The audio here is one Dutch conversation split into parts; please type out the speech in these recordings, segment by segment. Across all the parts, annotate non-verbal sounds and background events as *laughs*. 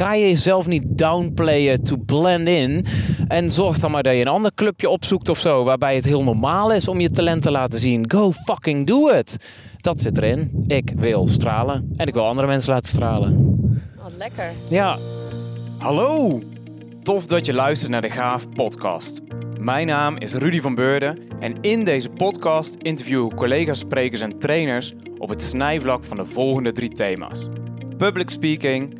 ga je jezelf niet downplayen to blend in. En zorg dan maar dat je een ander clubje opzoekt of zo. Waarbij het heel normaal is om je talent te laten zien. Go fucking do it. Dat zit erin. Ik wil stralen. En ik wil andere mensen laten stralen. Wat lekker. Ja. Hallo! Tof dat je luistert naar de Gaaf podcast. Mijn naam is Rudy van Beurden en in deze podcast interview ik collega's, sprekers en trainers op het snijvlak van de volgende drie thema's. Public speaking,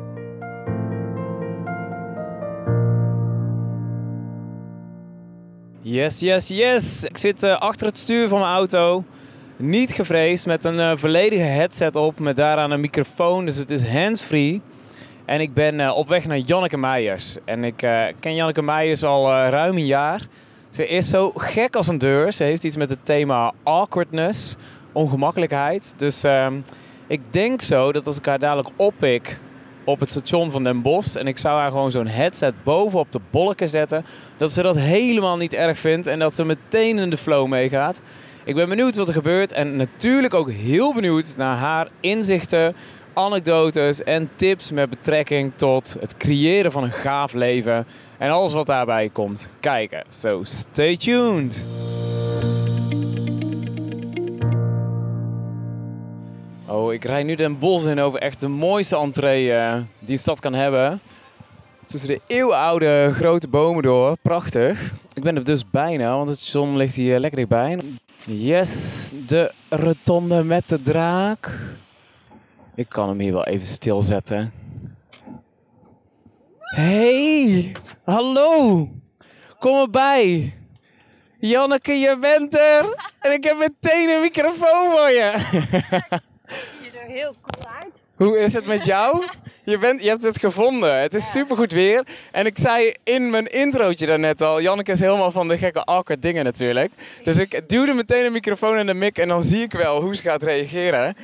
Yes, yes, yes. Ik zit eh, achter het stuur van mijn auto. Niet gevreesd, met een eh, volledige headset op, met daaraan een microfoon. Dus het is hands-free. En ik ben eh, op weg naar Janneke Meijers. En ik ken Janneke Meijers al ruim een jaar. Ze is zo gek als een deur. Ze heeft iets met het thema awkwardness, ongemakkelijkheid. Dus ehm, ik denk zo dat als ik haar dadelijk oppik op het station van Den Bosch... en ik zou haar gewoon zo'n headset bovenop de bolken zetten... dat ze dat helemaal niet erg vindt en dat ze meteen in de flow meegaat. Ik ben benieuwd wat er gebeurt en natuurlijk ook heel benieuwd naar haar inzichten anekdotes en tips met betrekking tot het creëren van een gaaf leven en alles wat daarbij komt kijken. So stay tuned. Ik rijd nu Den Bosch in over echt de mooiste entree eh, die een stad kan hebben. Tussen de eeuwenoude grote bomen door. Prachtig. Ik ben er dus bijna, want het zon ligt hier lekker dichtbij. Yes, de rotonde met de draak. Ik kan hem hier wel even stilzetten. Hey, hallo. Kom erbij. Janneke, je bent er. En ik heb meteen een microfoon voor je. *laughs* Je er heel cool uit. Hoe is het met jou? *laughs* Je, bent, je hebt het gevonden. Het is supergoed weer. En ik zei in mijn introotje daarnet al... Janneke is helemaal van de gekke awkward dingen natuurlijk. Dus ik duwde meteen een microfoon in de mic... en dan zie ik wel hoe ze gaat reageren. Het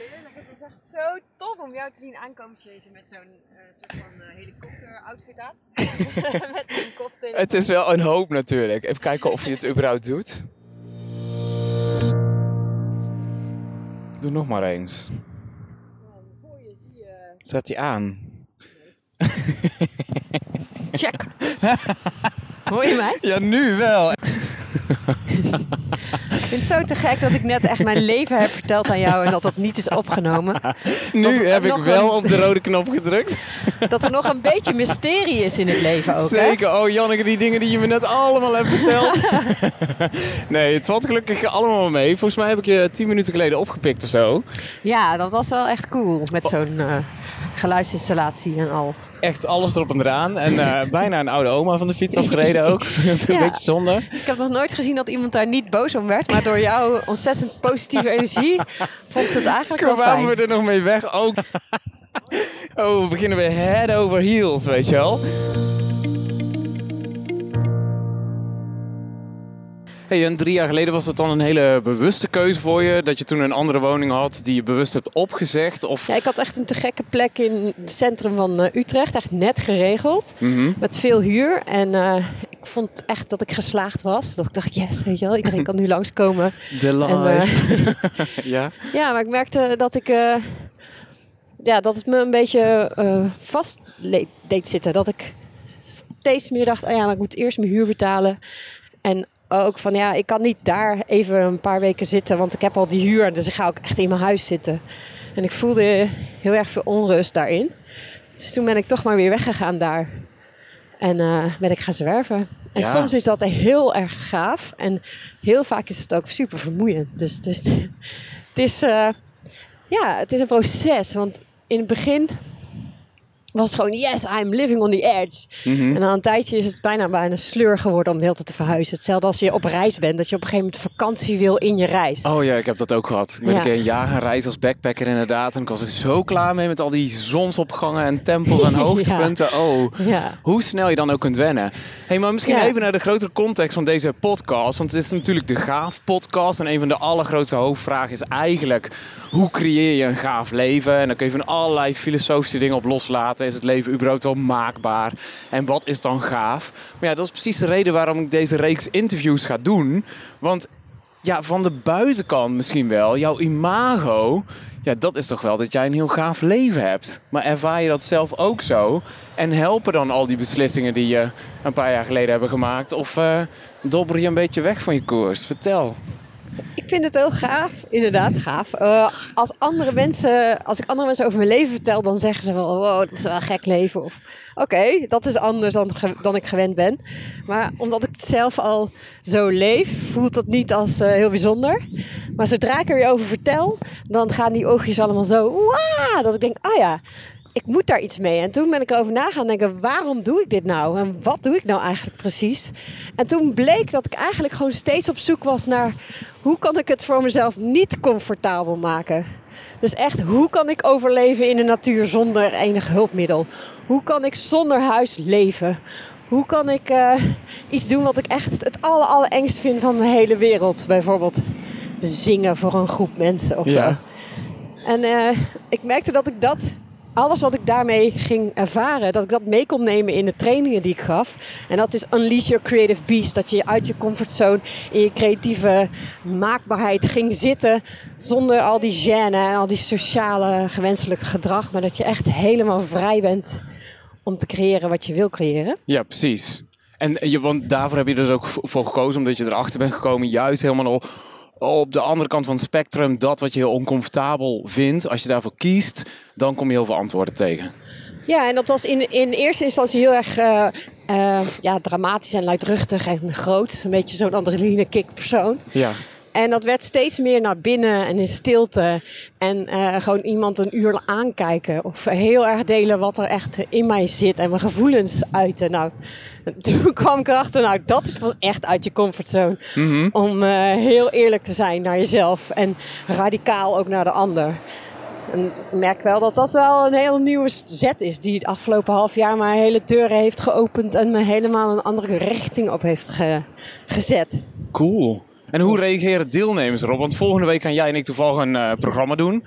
is echt zo tof om jou te zien aankomen chasen met zo'n eh, soort van eh, helikopter-outfit aan. *laughs* met koptelefoon. Het is wel een hoop natuurlijk. Even kijken of je het überhaupt doet. Doe nog maar eens. Zet die aan. Check. Hoor je mij? Ja, nu wel. *laughs* Ik vind het zo te gek dat ik net echt mijn leven heb verteld aan jou en dat dat niet is opgenomen. Nu heb ik wel een- op de rode knop gedrukt. Dat er nog een beetje mysterie is in het leven ook. hè? Zeker. Oh, Janneke, die dingen die je me net allemaal hebt verteld. *laughs* nee, het valt gelukkig allemaal mee. Volgens mij heb ik je tien minuten geleden opgepikt of zo. Ja, dat was wel echt cool met zo'n eh, geluidsinstallatie en al. Echt alles erop en eraan. En eh, *laughs* bijna een oude oma van de fiets afgereden ook. *laughs* een Ja. beetje zonde. Ik heb nog nooit gezien dat iemand daar niet boos om werd, maar door jouw *laughs* ontzettend positieve energie vond ze het eigenlijk wel Kwamen fijn. we er nog mee weg? Oh. oh, we beginnen weer head over heels, weet je wel. Hey, en drie jaar geleden was het dan een hele bewuste keuze voor je? Dat je toen een andere woning had die je bewust hebt opgezegd? Of... Ja, ik had echt een te gekke plek in het centrum van eh, Utrecht, echt net geregeld, Mhm. met veel huur. En eh, ik vond echt dat ik geslaagd was. Dat ik dacht, yes, weet je wel, iedereen kan nu *laughs* langskomen. The En, life. eh, *laughs* ja? Ja, maar ik merkte dat ik. eh, ja, dat het me een beetje eh, vast deed zitten. Dat ik steeds meer dacht: oh ja, maar ik moet eerst mijn huur betalen. En ook van ja, ik kan niet daar even een paar weken zitten, want ik heb al die huur. Dus ik ga ook echt in mijn huis zitten. En ik voelde heel erg veel onrust daarin. Dus toen ben ik toch maar weer weggegaan daar. En eh, ben ik gaan zwerven. En Ja. soms is dat heel erg gaaf. En heel vaak is het ook super vermoeiend. Dus, dus het is, eh, ja, het is een proces. Want in het begin was het gewoon, yes, I'm living on the edge. Mhm. En na een tijdje is het bijna bijna een sleur geworden om tijd te verhuizen. Hetzelfde als je op reis bent, dat je op een gegeven moment vakantie wil in je reis. Oh ja, ik heb dat ook gehad. Ik ben Ja. een keer een jaar gaan reizen als backpacker inderdaad. En ik was er zo klaar mee met al die zonsopgangen en tempels en *laughs* hoogtepunten. Oh, Ja. hoe snel je dan ook kunt wennen. hey, maar misschien even naar de grotere context van deze podcast. Want het is natuurlijk de gaaf podcast. En een van de allergrootste hoofdvragen is eigenlijk... hoe creëer je een gaaf leven? En dan kun je van allerlei filosofische dingen op loslaten. Is het leven überhaupt wel maakbaar? En wat is dan gaaf? Maar ja, dat is precies de reden waarom ik deze reeks interviews ga doen. Want ja, van de buitenkant misschien wel. Jouw imago, ja, dat is toch wel dat jij een heel gaaf leven hebt. Maar ervaar je dat zelf ook zo? En helpen dan al die beslissingen die je een paar jaar geleden hebben gemaakt? Of eh dobber je een beetje weg van je koers? Vertel. Ik vind het heel gaaf, inderdaad gaaf. Eh, als, andere mensen, als ik andere mensen over mijn leven vertel, dan zeggen ze wel: wow, dat is wel een gek leven. Of oké, dat is anders dan, dan ik gewend ben. Maar omdat ik het zelf al zo leef, voelt het niet als eh, heel bijzonder. Maar zodra ik er weer over vertel, dan gaan die oogjes allemaal zo. Waa, dat ik denk: ah ja. Ik moet daar iets mee. En toen ben ik erover na gaan denken: waarom doe ik dit nou? En wat doe ik nou eigenlijk precies? En toen bleek dat ik eigenlijk gewoon steeds op zoek was naar hoe kan ik het voor mezelf niet comfortabel maken. Dus echt, hoe kan ik overleven in de natuur zonder enig hulpmiddel? Hoe kan ik zonder huis leven? Hoe kan ik eh, iets doen wat ik echt het aller, allerengst vind van de hele wereld? Bijvoorbeeld zingen voor een groep mensen of Ja. zo. En eh, ik merkte dat ik dat, alles wat ik daarmee ging ervaren, dat ik dat mee kon nemen in de trainingen die ik gaf. En dat is Unleash Your Creative Beast. Dat je uit je comfortzone in je creatieve maakbaarheid ging zitten. Zonder al die gêne en al die sociale gewenselijke gedrag. Maar dat je echt helemaal vrij bent om te creëren wat je wil creëren. Ja, precies. En je, want daarvoor heb je dus ook voor gekozen, omdat je erachter bent gekomen, juist helemaal al op de andere kant van het spectrum, dat wat je heel oncomfortabel vindt, als je daarvoor kiest, dan kom je heel veel antwoorden tegen. Ja, en dat was in, in eerste instantie heel erg eh, eh, ja, dramatisch en luidruchtig en groot. Een beetje zo'n adrenaline kick persoon. Ja. En dat werd steeds meer naar binnen en in stilte. En eh, gewoon iemand een uur aankijken. Of heel erg delen wat er echt in mij zit. En mijn gevoelens uiten. Nou, *laughs* toen kwam ik erachter, nou, dat is pas echt uit je comfortzone. Om eh, heel eerlijk te zijn naar jezelf. En radicaal ook naar de ander. En ik merk wel dat dat wel een heel nieuwe zet is. Die het afgelopen half jaar maar hele deuren heeft geopend. En me helemaal een andere richting op heeft ge- gezet. Cool. En hoe reageren deelnemers erop? Want volgende week gaan jij en ik toevallig een eh, programma doen.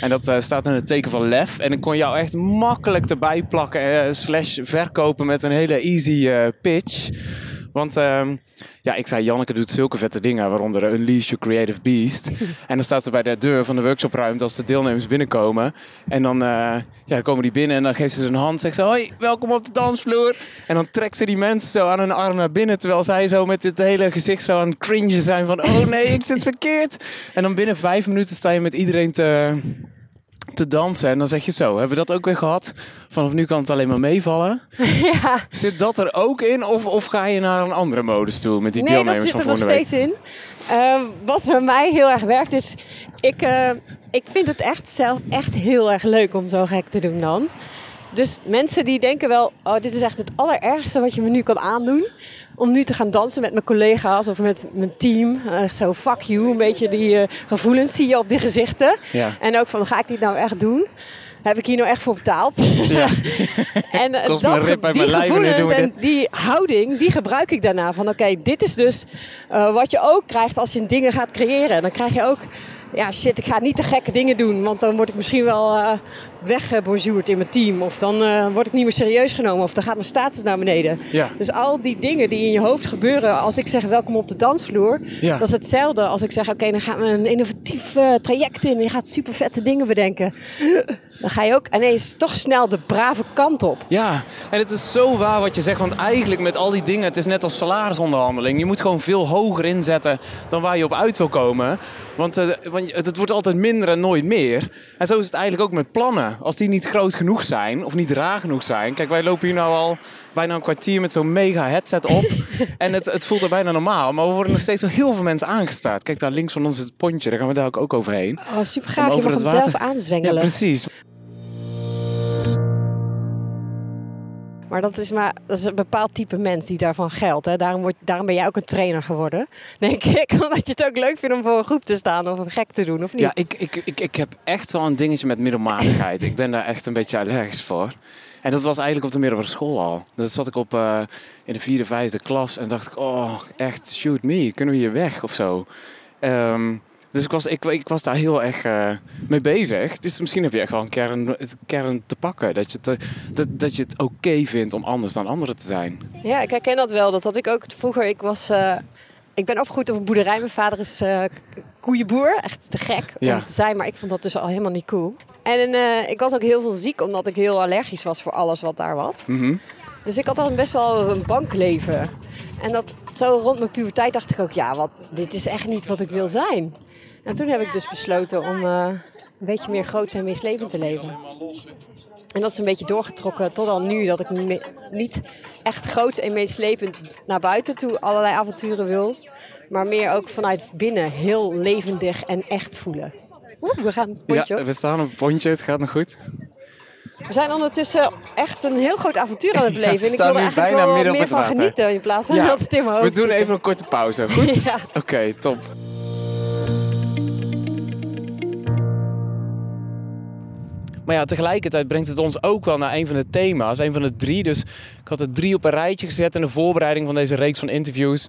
En dat eh, staat in het teken van lef. En ik kon jou echt makkelijk erbij plakken eh, slash verkopen met een hele easy pitch. Want ehm, ja, ik zei, Janneke doet zulke vette dingen, waaronder Unleash Your Creative Beast. *laughs* en dan staat ze bij de deur van de workshopruimte als de deelnemers binnenkomen. En dan, eh, ja, dan komen die binnen en dan geeft ze ze een hand. Zegt ze, hoi, welkom op de dansvloer. En dan trekt ze die mensen zo aan hun arm naar binnen. Terwijl zij zo met dit hele gezicht zo aan het cringen zijn van, oh nee, ik zit verkeerd. En dan binnen vijf minuten sta je met iedereen te, te dansen. En dan zeg je zo, hebben we dat ook weer gehad? Vanaf nu kan het alleen maar meevallen. *laughs* ja. Zit dat er ook in? Of, of ga je naar een andere modus toe met die Nee, dat deelnemers zit van er nog steeds in. Eh, wat bij mij heel erg werkt is... Ik, eh, ik vind het echt zelf echt heel erg leuk om zo gek te doen dan. Dus mensen die denken wel... Oh, dit is echt het allerergste wat je me nu kan aandoen. Om nu te gaan dansen met mijn collega's of met mijn team. Eh, zo fuck you, een beetje die eh, gevoelens zie je op die gezichten. Ja. En ook van, ga ik dit nou echt doen? Heb ik hier nou echt voor betaald? Ja. *laughs* En *laughs* eh, dat, die en gevoelens en die houding, die gebruik ik daarna. Van oké, dit is dus wat je ook krijgt als je dingen gaat creëren. Dan krijg je ook, ja shit, ik ga niet te gekke dingen doen. Want dan word ik misschien wel weggebonjourd in mijn team. Of dan eh, word ik niet meer serieus genomen. Of dan gaat mijn status naar beneden. Ja. Dus al die dingen die in je hoofd gebeuren als ik zeg welkom op de dansvloer. Ja. Dat is hetzelfde als ik zeg oké, dan gaan we een innovatief eh, traject in. Je gaat super vette dingen bedenken. *laughs* Dan ga je ook ineens toch snel de brave kant op. Ja, en het is zo waar wat je zegt. Want eigenlijk met al die dingen, het is net als salarisonderhandeling. Je moet gewoon veel hoger inzetten dan waar je op uit wil komen. Want, eh, want het wordt altijd minder en nooit meer. En zo is het eigenlijk ook met plannen. Als die niet groot genoeg zijn of niet raar genoeg zijn. Kijk, wij lopen hier nou al bijna een kwartier met zo'n mega headset op. *laughs* en het, het voelt er bijna normaal. Maar we worden nog steeds door heel veel mensen aangestaard. Kijk, daar links van ons is het pontje. Daar gaan we daar ook overheen. Oh, super gaaf. Je over mag het hem zelf water- aanzwengelen. Ja, precies. Maar dat is, maar, dat is een bepaald type mens die daarvan geldt. Hè. Daarom, word, daarom ben jij ook een trainer geworden. *laughs* Denk ik, omdat je het ook leuk vindt om voor een groep te staan of een gek te doen, of niet? Ja, ik, ik, ik, ik heb echt wel een dingetje met middelmatigheid. ik ben daar echt een beetje allergisch voor. En dat was eigenlijk op de middelbare school al. Dat zat ik op uh, in de vierde, vijfde klas en dacht ik, oh, echt shoot me, kunnen we hier weg of zo? Um, dus ik was, ik, ik was daar heel erg uh, mee bezig. Dus misschien heb je echt wel een kern, kern te pakken. Dat je, te, dat, dat je het oké okay vindt om anders dan anderen te zijn. Ja, ik herken dat wel. Dat had ik ook vroeger. Ik was... Uh, ik ben opgegroeid op een boerderij. Mijn vader is uh, koeienboer. Echt te gek om te zijn. Maar ik vond dat dus al helemaal niet cool. En uh, ik was ook heel veel ziek. Omdat ik heel allergisch was voor alles wat daar was. Mm -hmm. Dus ik had al best wel een bankleven. En dat zo rond mijn puberteit dacht ik ook... Ja, wat, dit is echt niet wat ik wil zijn. En toen heb ik dus besloten om uh, een beetje meer groots en meeslepend te leven. En dat is een beetje doorgetrokken tot al nu dat ik niet echt groots en meeslepend naar buiten toe allerlei avonturen wil. Maar meer ook vanuit binnen heel levendig en echt voelen. Oeh, we gaan een pontje. Ja, we staan op een pontje. Het gaat nog goed. We zijn ondertussen echt een heel groot avontuur aan het *laughs* leven. Ja, en ik wil er eigenlijk bijna wel midden op meer het van water. genieten in plaats van Ja, dat het in mijn we doen even een korte pauze. Goed? *laughs* Ja. Oké, top. Maar ja, tegelijkertijd brengt het ons ook wel naar een van de thema's. Een van de drie. Dus ik had er drie op een rijtje gezet in de voorbereiding van deze reeks van interviews.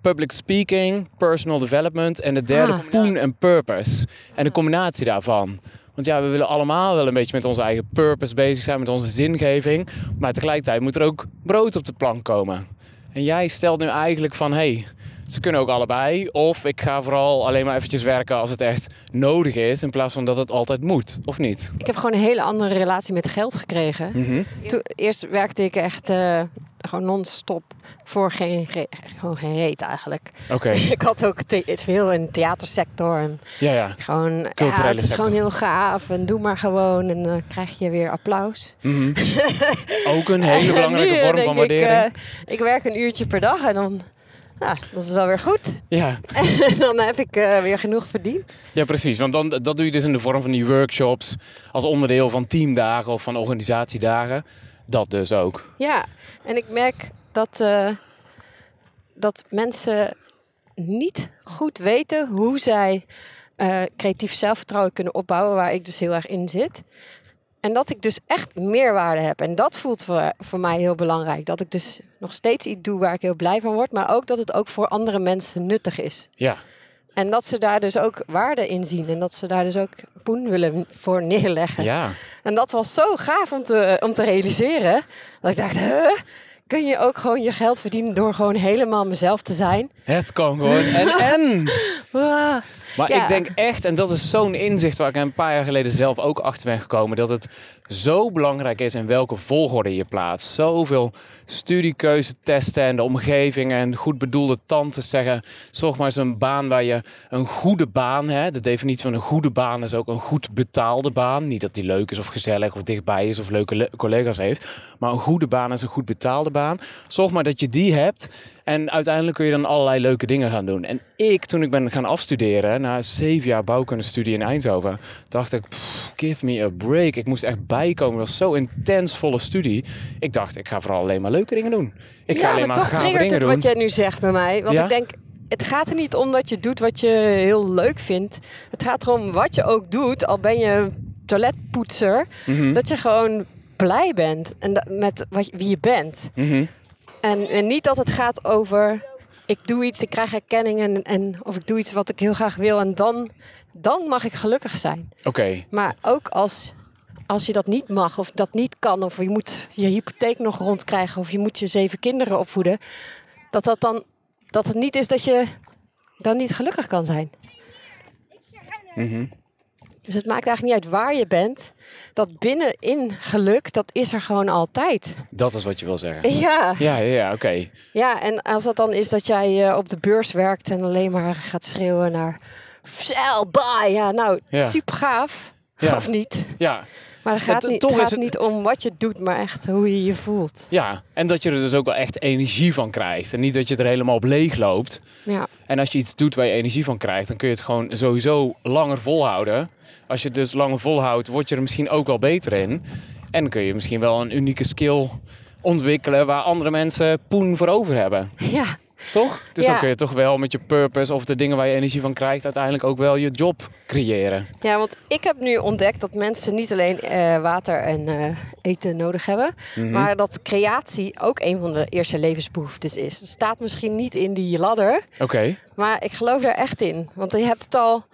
Public speaking, personal development en de derde Ah. poen en purpose. En de combinatie daarvan. Want ja, we willen allemaal wel een beetje met onze eigen purpose bezig zijn, met onze zingeving. Maar tegelijkertijd moet er ook brood op de plank komen. En jij stelt nu eigenlijk van, hé, hey, ze kunnen ook allebei. Of ik ga vooral alleen maar eventjes werken als het echt nodig is, in plaats van dat het altijd moet, of niet? Ik heb gewoon een hele andere relatie met geld gekregen. Mhm. Toen, eerst werkte ik echt eh, gewoon non-stop voor geen, ge- gewoon geen reet eigenlijk. Oké, *laughs* Ik had ook veel in de theatersector. En ja, ja. gewoon, ja, Culturele het is sector. gewoon heel gaaf. En doe maar gewoon. En dan krijg je weer applaus. Mhm. *laughs* Ook een hele *laughs* belangrijke vorm van waardering. Ik, eh, ik werk een uurtje per dag en dan... Ja, dat is wel weer goed. ja. En *laughs* dan heb ik eh, weer genoeg verdiend. ja, precies. Want dan, dat doe je dus in de vorm van die workshops. Als onderdeel van teamdagen of van organisatiedagen. Dat dus ook. Ja, en ik merk dat, eh, dat mensen niet goed weten hoe zij eh, creatief zelfvertrouwen kunnen opbouwen, waar ik dus heel erg in zit. En dat ik dus echt meerwaarde heb. En dat voelt voor, voor mij heel belangrijk. Dat ik dus nog steeds iets doe waar ik heel blij van word. Maar ook dat het ook voor andere mensen nuttig is. Ja. En dat ze daar dus ook waarde in zien. En dat ze daar dus ook poen willen voor neerleggen. Ja. En dat was zo gaaf om te, om te realiseren. Dat ik dacht, huh? Kun je ook gewoon je geld verdienen door gewoon helemaal mezelf te zijn? Het kan gewoon. En, en. *laughs* Maar Ja. ik denk echt, en dat is zo'n inzicht waar ik een paar jaar geleden zelf ook achter ben gekomen, dat het zo belangrijk is in welke volgorde je plaatst. Zoveel studiekeuzetesten en de omgeving en goed bedoelde tantes zeggen, zorg maar eens een baan waar je een goede baan, hè, de definitie van een goede baan is ook een goed betaalde baan. Niet dat die leuk is of gezellig of dichtbij is of leuke le- collega's heeft, maar een goede baan is een goed betaalde baan. Zorg maar dat je die hebt en uiteindelijk kun je dan allerlei leuke dingen gaan doen. En ik, toen ik ben gaan afstuderen, na zeven jaar bouwkundestudie in Eindhoven, dacht ik, "Pff, give me a break. Ik moest echt bijkomen. Het was zo intens volle studie. Ik dacht, ik ga vooral alleen maar leuke dingen doen. Ik ga ja, alleen maar maar toch triggert dingen het doen. wat jij nu zegt bij mij. Want Ja? ik denk, het gaat er niet om dat je doet wat je heel leuk vindt. Het gaat erom wat je ook doet, al ben je toiletpoetser, Mhm. dat je gewoon blij bent en dat- met wat, wie je bent. Mhm. En, en niet dat het gaat over ik doe iets, ik krijg erkenning en, en of ik doe iets wat ik heel graag wil en dan, dan mag ik gelukkig zijn. Oké, Maar ook als, als je dat niet mag of dat niet kan of je moet je hypotheek nog rondkrijgen of je moet je zeven kinderen opvoeden, dat dat dan dat het niet is dat je dan niet gelukkig kan zijn. Mhm. Dus het maakt eigenlijk niet uit waar je bent. Dat binnenin geluk, dat is er gewoon altijd. dat is wat je wil zeggen. Ja. Ja, ja, ja oké. Ja, en als dat dan is dat jij eh, op de beurs werkt en alleen maar gaat schreeuwen naar sell, buy. Ja, nou, Ja. super gaaf. Ja. *laughs* Of niet? Ja. Maar het gaat, Het- niet, toch het gaat het- niet om wat je doet, maar echt hoe je je voelt. ja, en dat je er dus ook wel echt energie van krijgt. En niet dat je er helemaal op leeg loopt. Ja, En als je iets doet waar je energie van krijgt, dan kun je het gewoon sowieso langer volhouden. Als je het dus langer volhoudt, word je er misschien ook wel beter in. En kun je misschien wel een unieke skill ontwikkelen waar andere mensen poen voor over hebben. Ja, Toch? Dus Ja. dan kun je toch wel met je purpose of de dingen waar je energie van krijgt, uiteindelijk ook wel je job creëren. Ja, want ik heb nu ontdekt dat mensen niet alleen eh, water en eh, eten nodig hebben, Mhm. maar dat creatie ook een van de eerste levensbehoeftes is. Het staat misschien niet in die ladder, Oké. maar ik geloof daar echt in. Want je hebt het al.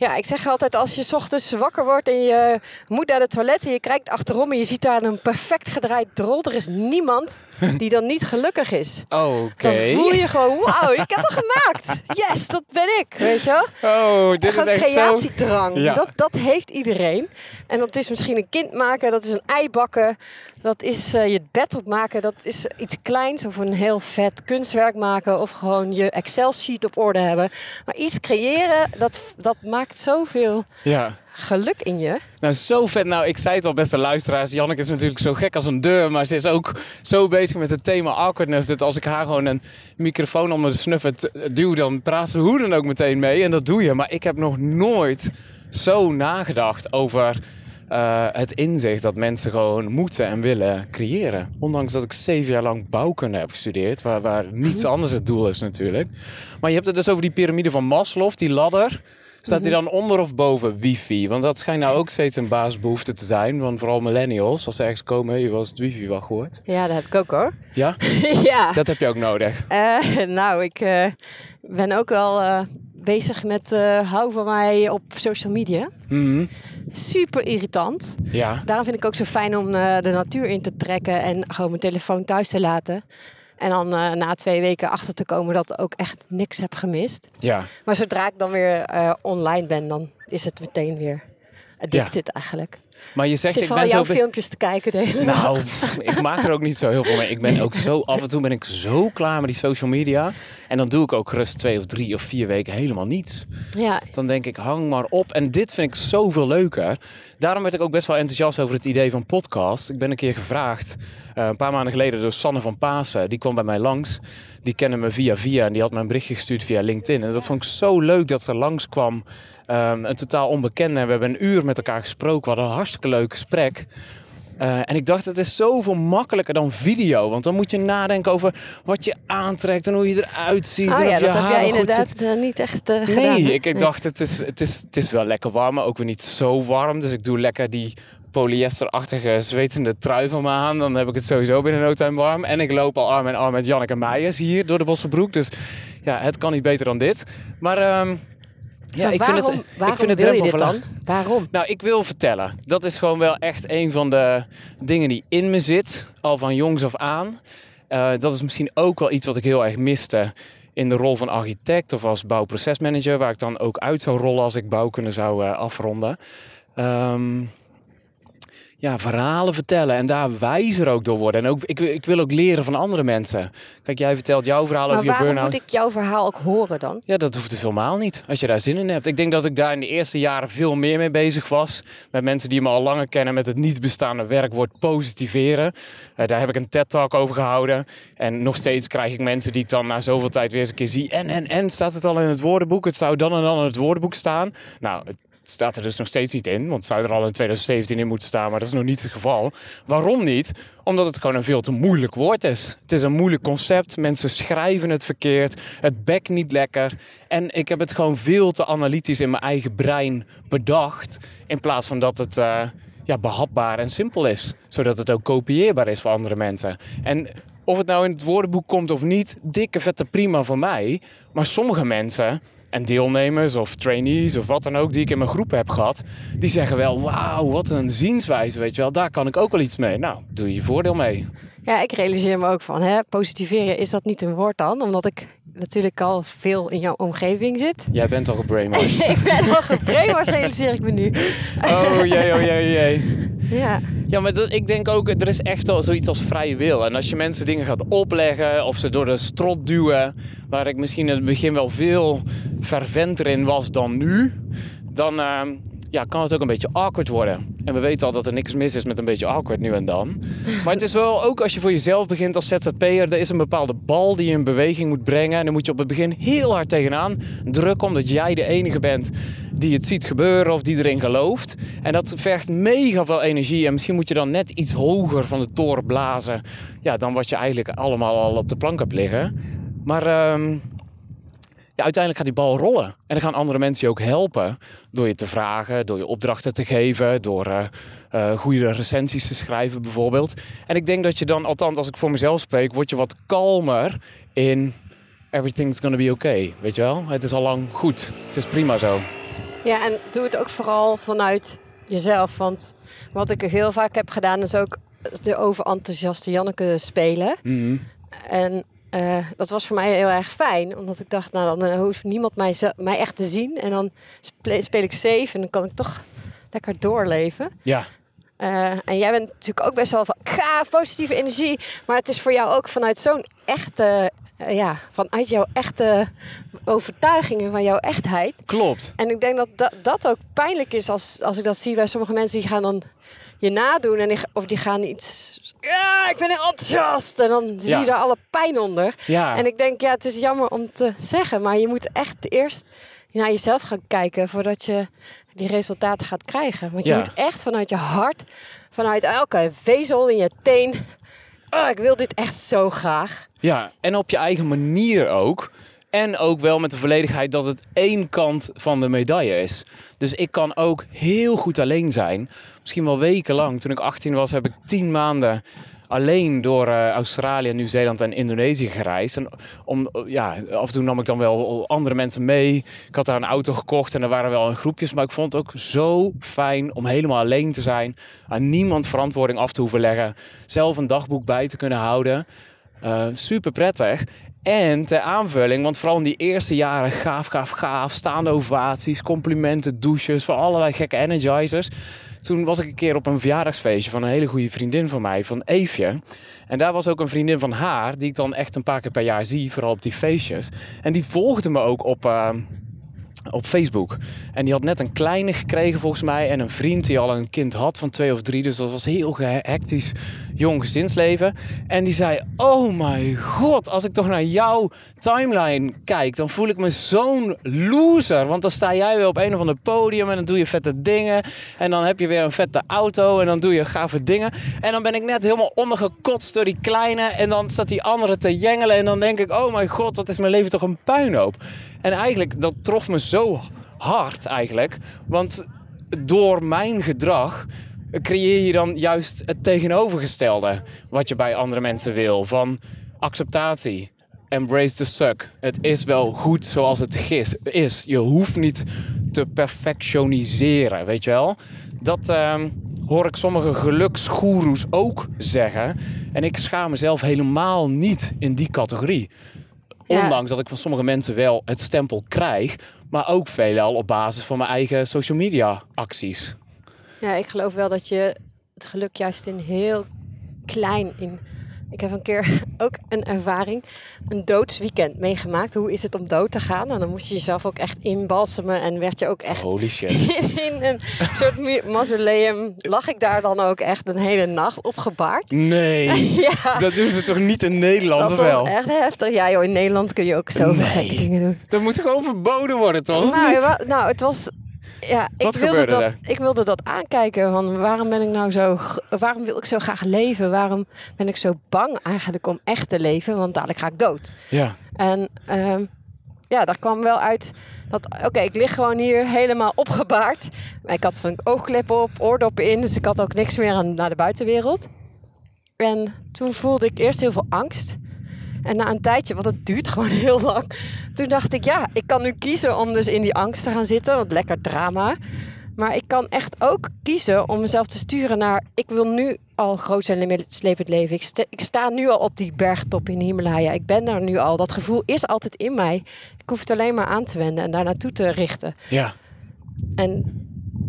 Ja, ik zeg altijd, als je 's ochtends wakker wordt en je moet naar de toilet en je kijkt achterom en je ziet daar een perfect gedraaid drol, er is niemand die dan niet gelukkig is. Oké. Dan voel je gewoon, wauw, ik heb het gemaakt. Yes, dat ben ik, weet je wel? Oh, dit is echt zo... creatiedrang. Ja. Dat, dat heeft iedereen. En dat is misschien een kind maken, dat is een ei bakken. Dat is eh, je bed opmaken, dat is iets kleins. Of een heel vet kunstwerk maken. Of gewoon je Excel-sheet op orde hebben. Maar iets creëren, dat, dat maakt zoveel Ja. geluk in je. Nou, zo vet. Nou, ik zei het al, beste luisteraars. Janneke is natuurlijk zo gek als een deur. Maar ze is ook zo bezig met het thema awkwardness. Dat als ik haar gewoon een microfoon onder de snuffert duw, dan praat ze hoe dan ook meteen mee. En dat doe je. Maar ik heb nog nooit zo nagedacht over eh, het inzicht dat mensen gewoon moeten en willen creëren. Ondanks dat ik zeven jaar lang bouwkunde heb gestudeerd. Waar, waar niets anders het doel is natuurlijk. Maar je hebt het dus over die piramide van Maslow, die ladder. Staat die dan onder of boven wifi? Want dat schijnt nou ook steeds een basisbehoefte te zijn. Want vooral millennials, als ze ergens komen, je eens het wifi wel gehoord. Ja, dat heb ik ook hoor. Ja, *laughs* ja. dat heb je ook nodig. Eh, nou, ik eh, ben ook wel bezig met hou van mij op social media. Mhm. Super irritant. Ja, Daarom vind ik ook zo fijn om eh, de natuur in te trekken en gewoon mijn telefoon thuis te laten. En dan eh, na twee weken achter te komen dat ik ook echt niks heb gemist. ja. Maar zodra ik dan weer eh, online ben, dan is het meteen weer addicted eigenlijk. Maar je Ik zegt, zit ik vooral ben jouw zo... filmpjes te kijken de hele. Nou, ik maak er ook niet zo heel veel mee. Ik ben ook zo, af en toe ben ik zo klaar met die social media. En dan doe ik ook rust twee of drie of vier weken helemaal niets. Ja, Dan denk ik, hang maar op. En dit vind ik zoveel leuker. Daarom werd ik ook best wel enthousiast over het idee van podcast. Ik ben een keer gevraagd, eh, een paar maanden geleden, door Sanne van Pasen. Die kwam bij mij langs. Die kende me via via en die had een berichtje gestuurd via LinkedIn. En dat vond ik zo leuk dat ze langskwam. Ehm een totaal onbekende. En we hebben een uur met elkaar gesproken. We hadden een hartstikke leuk gesprek. Eh, en ik dacht, het is zoveel makkelijker dan video. Want dan moet je nadenken over wat je aantrekt en hoe je eruit ziet. oh en ja, of je dat heb haar jij wel goed inderdaad zit. eh, niet echt gedaan. Nee, ik, ik dacht het is, het, is, het is wel lekker warm, maar ook weer niet zo warm. Dus ik doe lekker die polyesterachtige zwetende trui van me aan. Dan heb ik het sowieso binnen no time warm. En ik loop al arm in arm met Janneke Meijers hier door de Bossenbroek. Dus ja, het kan niet beter dan dit. Maar ehm, ja, Maar ik waarom, vind het, waarom ik vind het drempelverlaag. dan? Waarom? Nou, ik wil vertellen. Dat is gewoon wel echt een van de dingen die in me zit, al van jongs af aan. Eh, dat is misschien ook wel iets wat ik heel erg miste in de rol van architect of als bouwprocesmanager, waar ik dan ook uit zou rollen als ik bouwkunde zou eh, afronden. Ehm, ja, verhalen vertellen en daar wijzer ook door worden. En ook, ik, ik wil ook leren van andere mensen. Kijk, jij vertelt jouw verhaal Maar over je waarom burn-out. moet ik jouw verhaal ook horen dan? Ja, dat hoeft dus helemaal niet. Als je daar zin in hebt. Ik denk dat ik daar in de eerste jaren veel meer mee bezig was. Met mensen die me al langer kennen met het niet bestaande werkwoord positiveren. Eh, daar heb ik een TED-talk over gehouden. En nog steeds krijg ik mensen die ik dan na zoveel tijd weer eens een keer zie. En, en, en, staat het al in het woordenboek? Het zou dan en dan in het woordenboek staan. Nou, het staat er dus nog steeds niet in. Want het zou er al in 2017 in moeten staan. Maar dat is nog niet het geval. Waarom niet? Omdat het gewoon een veel te moeilijk woord is. Het is een moeilijk concept. Mensen schrijven het verkeerd. Het bekt niet lekker. En ik heb het gewoon veel te analytisch in mijn eigen brein bedacht. In plaats van dat het eh, ja, behapbaar en simpel is. Zodat het ook kopieerbaar is voor andere mensen. En of het nou in het woordenboek komt of niet, dikke vette prima voor mij. Maar sommige mensen en deelnemers of trainees of wat dan ook die ik in mijn groep heb gehad, die zeggen wel, wauw, wat een zienswijze, weet je wel, daar kan ik ook wel iets mee. Nou, doe je voordeel mee. Ja, ik realiseer me ook van, hè, positiveren, is dat niet een woord dan? Omdat ik natuurlijk al veel in jouw omgeving zit. Jij bent al gebrainwashed. *laughs* ik ben al gebrainwashed, realiseer ik me nu. Oh jee, oh jee, oh jee. Ja, Ja, maar dat, ik denk ook, er is echt wel zoiets als vrije wil. En als je mensen dingen gaat opleggen of ze door de strot duwen, waar ik misschien in het begin wel veel ferventer in was dan nu, dan, eh, ja, kan het ook een beetje awkward worden. En we weten al dat er niks mis is met een beetje awkward nu en dan. Maar het is wel ook als je voor jezelf begint als ZZP'er, er is een bepaalde bal die je in beweging moet brengen. En dan moet je op het begin heel hard tegenaan drukken, omdat jij de enige bent die het ziet gebeuren of die erin gelooft. En dat vergt mega veel energie. En misschien moet je dan net iets hoger van de toren blazen. Ja, dan wat je eigenlijk allemaal al op de plank hebt liggen. Maar ehm, ja, uiteindelijk gaat die bal rollen. En dan gaan andere mensen je ook helpen. Door je te vragen, door je opdrachten te geven, door uh, uh, goede recensies te schrijven bijvoorbeeld. En ik denk dat je dan, althans als ik voor mezelf spreek, word je wat kalmer in everything's gonna be okay. Weet je wel? Het is al lang goed. Het is prima zo. Ja, en doe het ook vooral vanuit jezelf. Want wat ik heel vaak heb gedaan, is ook de overenthousiaste Janneke spelen. Mm. En uh, dat was voor mij heel erg fijn. Omdat ik dacht, nou dan hoeft niemand mij, mij echt te zien. En dan speel ik safe en dan kan ik toch lekker doorleven. Ja. Uh, en jij bent natuurlijk ook best wel van, ga, positieve energie. Maar het is voor jou ook vanuit zo'n echte, uh, ja, vanuit jouw echte overtuigingen, van jouw echtheid. Klopt. En ik denk dat dat, dat ook pijnlijk is als, als ik dat zie bij sommige mensen die gaan dan je nadoen en die, of die gaan iets. Ja, ik ben enthousiast. En dan zie je daar alle pijn onder. En ik denk, ja, het is jammer om te zeggen, maar je moet echt eerst naar jezelf gaan kijken voordat je die resultaten gaat krijgen. Want je Ja. moet echt vanuit je hart, vanuit elke vezel in je teen. Oh, ik wil dit echt zo graag. Ja, en op je eigen manier ook. En ook wel met de volledigheid dat het één kant van de medaille is. Dus ik kan ook heel goed alleen zijn. Misschien wel wekenlang. Toen ik 18 was, heb ik 10 maanden alleen door eh, Australië, Nieuw-Zeeland en Indonesië gereisd. En om, ja, af en toe nam ik dan wel andere mensen mee. Ik had daar een auto gekocht en er waren wel in groepjes. Maar ik vond het ook zo fijn om helemaal alleen te zijn. Aan niemand verantwoording af te hoeven leggen. Zelf een dagboek bij te kunnen houden. Eh, super prettig. En ter aanvulling, want vooral in die eerste jaren gaaf, gaaf, gaaf. Staande ovaties, complimenten, douches, van allerlei gekke energizers. Toen was ik een keer op een verjaardagsfeestje van een hele goede vriendin van mij, van Eefje. En daar was ook een vriendin van haar, die ik dan echt een paar keer per jaar zie, vooral op die feestjes. En die volgde me ook op, eh, op Facebook. En die had net een kleine gekregen volgens mij. En een vriend die al een kind had van twee of drie. Dus dat was heel hectisch jong gezinsleven. En die zei, oh my god, als ik toch naar jouw timeline kijk... dan voel ik me zo'n loser. Want dan sta jij weer op een of ander podium... en dan doe je vette dingen. En dan heb je weer een vette auto... en dan doe je gave dingen. En dan ben ik net helemaal ondergekotst door die kleine... en dan staat die andere te jengelen... en dan denk ik, oh my god, wat is mijn leven toch een puinhoop. En eigenlijk, dat trof me zo hard eigenlijk. Want door mijn gedrag creëer je dan juist het tegenovergestelde wat je bij andere mensen wil. Van acceptatie. Embrace the suck. Het is wel goed zoals het is. Je hoeft niet te perfectioniseren, weet je wel? Dat ehm, hoor ik sommige geluksgoeroes ook zeggen. En ik schaam mezelf helemaal niet in die categorie. Ja. Ondanks dat ik van sommige mensen wel het stempel krijg. Maar ook veelal op basis van mijn eigen social media acties. Ja, ik geloof wel dat je het geluk juist in heel klein in. Ik heb een keer *laughs* ook een ervaring, een doodsweekend meegemaakt. Hoe is het om dood te gaan? En dan moest je jezelf ook echt inbalsemen en werd je ook echt Holy shit. *laughs* in een soort mausoleum. Lag ik daar dan ook echt een hele nacht opgebaard? Nee, *laughs* Ja, dat doen ze toch niet in Nederland, dat wel? echt heftig. Ja, joh, in Nederland kun je ook zoveel Nee. gekke dingen doen. Dat moet gewoon verboden worden, toch? Nou, nou, het was. Ja, ik wilde, dat, ik wilde dat aankijken. Van waarom ben ik nou zo. Waarom wil ik zo graag leven? Waarom ben ik zo bang eigenlijk om echt te leven? Want dadelijk ga ik dood. Ja, En ehm, ja, daar kwam wel uit dat. Oké, ik lig gewoon hier helemaal opgebaard. Maar ik had van oogkleppen op, oordoppen in. Dus ik had ook niks meer aan, naar de buitenwereld. En toen voelde ik eerst heel veel angst. En na een tijdje, want het duurt gewoon heel lang. Toen dacht ik, ja, ik kan nu kiezen om dus in die angst te gaan zitten. Want lekker drama. Maar ik kan echt ook kiezen om mezelf te sturen naar... Ik wil nu al groot zijn en slepend leven. Ik, sta- ik sta nu al op die bergtop in Himalaya. Ik ben daar nu al. Dat gevoel is altijd in mij. Ik hoef het alleen maar aan te wenden en daar naartoe te richten. ja, En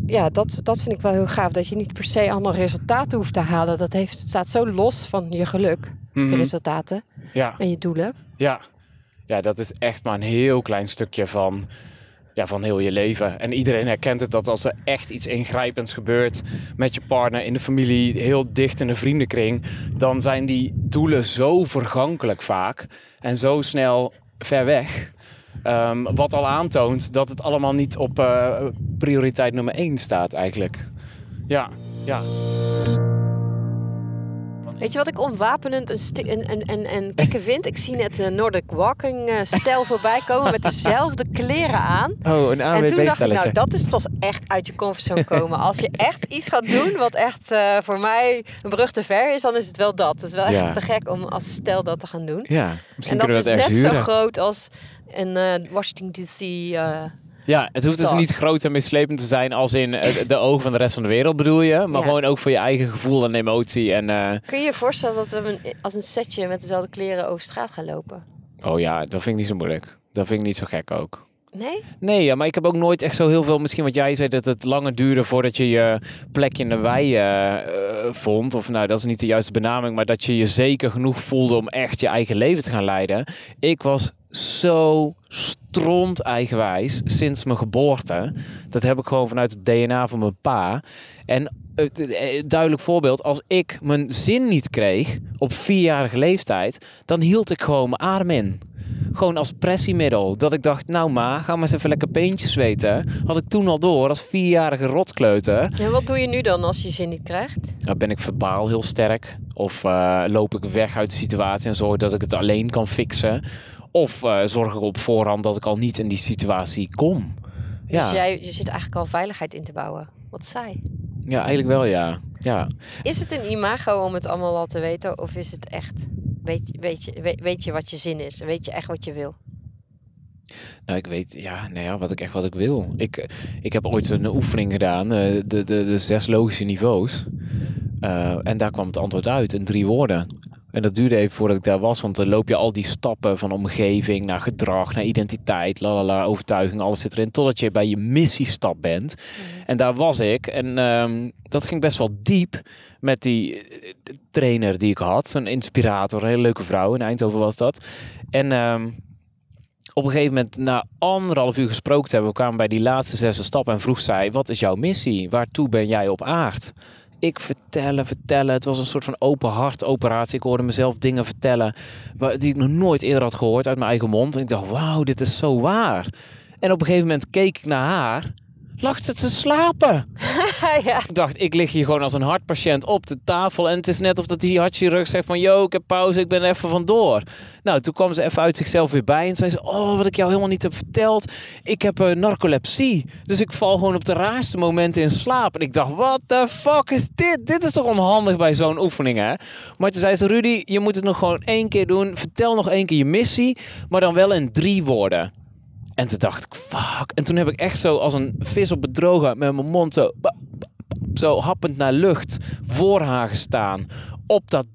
ja, dat, dat vind ik wel heel gaaf. Dat je niet per se allemaal resultaten hoeft te halen. Dat heeft, staat zo los van je geluk. Mhm. Resultaten ja, en je doelen. ja. Ja, dat is echt maar een heel klein stukje van ja, van heel je leven. En iedereen herkent het dat als er echt iets ingrijpends gebeurt met je partner in de familie, heel dicht in de vriendenkring, dan zijn die doelen zo vergankelijk vaak en zo snel ver weg. Ehm, wat al aantoont dat het allemaal niet op uh, prioriteit nummer 1 staat eigenlijk. Ja, ja. Weet je wat ik onwapenend en, en, en, en kikke vind? Ik zie net een Nordic Walking uh, stijl voorbij komen met dezelfde kleren aan. Oh, een AWB En toen dacht ik, nou, dat is toch echt uit je comfortzone komen. Als je echt iets gaat doen wat echt uh, voor mij een brug te ver is, dan is het wel dat. Het is wel echt ja. te gek om als stel dat te gaan doen. Ja, misschien en dat is net huren. zo groot als een uh, Washington DC ja, het hoeft dus niet groot en mislepend te zijn als in eh, de ogen van de rest van de wereld bedoel je. Maar gewoon ook voor je eigen gevoel en emotie. En, uh... Kun je je voorstellen dat we als een setje met dezelfde kleren over straat gaan lopen? Oh ja, dat vind ik niet zo moeilijk. Dat vind ik niet zo gek ook. Nee? Nee, ja, maar ik heb ook nooit echt zo heel veel... Misschien wat jij zei, dat het langer duurde voordat je je plekje in de wei uh, vond. Of nou, dat is niet de juiste benaming. Maar dat je je zeker genoeg voelde om echt je eigen leven te gaan leiden. Ik was zo stront eigenwijs sinds mijn geboorte. Dat heb ik gewoon vanuit het DNA van mijn pa. En uh, duidelijk voorbeeld, als ik mijn zin niet kreeg op vierjarige leeftijd, dan hield ik gewoon mijn adem in. Gewoon als pressiemiddel. Dat ik dacht, nou ma, ga maar eens even lekker peentjes zweten. Had ik toen al door als vierjarige rotkleuter. En wat doe je nu dan als je zin niet krijgt? Dan ben ik verbaal heel sterk. Of uh, loop ik weg uit de situatie en zorg dat ik het alleen kan fixen. Of uh, zorg ik op voorhand dat ik al niet in die situatie kom. Ja. Dus jij, je zit eigenlijk al veiligheid in te bouwen. Wat saai. Ja, eigenlijk wel ja. ja. Is het een imago om het allemaal al te weten? Of is het echt... Weet, weet, je, weet, weet je wat je zin is? Weet je echt wat je wil? Nou, ik weet ja, nou ja, wat ik echt wat ik wil. Ik, ik heb ooit een oefening gedaan, uh, de, de, de zes logische niveaus. Uh, en daar kwam het antwoord uit in drie woorden. En dat duurde even voordat ik daar was, want dan loop je al die stappen van omgeving naar gedrag, naar identiteit, lalala, overtuiging, alles zit erin, totdat je bij je missiestap bent. Mhm. En daar was ik. En um, dat ging best wel diep met die eh, trainer die ik had, een inspirator, een hele leuke vrouw in Eindhoven was dat. En um, op een gegeven moment, na anderhalf uur gesproken te hebben, we kwamen bij die laatste zesde stap en vroeg zij: Wat is jouw missie? Waartoe ben jij op aard? Ik vertellen, vertellen. Het was een soort van open hart operatie. Ik hoorde mezelf dingen vertellen die ik nog nooit eerder had gehoord uit mijn eigen mond. En ik dacht, wauw, dit is zo waar. En op een gegeven moment keek ik naar haar lag ze te slapen. *laughs* ja. Ik dacht, ik lig hier gewoon als een hartpatiënt op de tafel. En het is net of dat die hartchirurg zegt van... Yo, ik heb pauze, ik ben even vandoor. Nou, toen kwam ze even uit zichzelf weer bij. En zei ze, oh, wat ik jou helemaal niet heb verteld. Ik heb uh, narcolepsie. Dus ik val gewoon op de raarste momenten in slaap. En ik dacht, what the fuck is dit? Dit is toch onhandig bij zo'n oefening, hè? Maar toen zei ze, Rudy, je moet het nog gewoon één keer doen. Vertel nog één keer je missie. Maar dan wel in drie woorden. En toen dacht ik, fuck. En toen heb ik echt zo als een vis op het droge met mijn mond zo, zo happend naar lucht voor haar gestaan. Op dat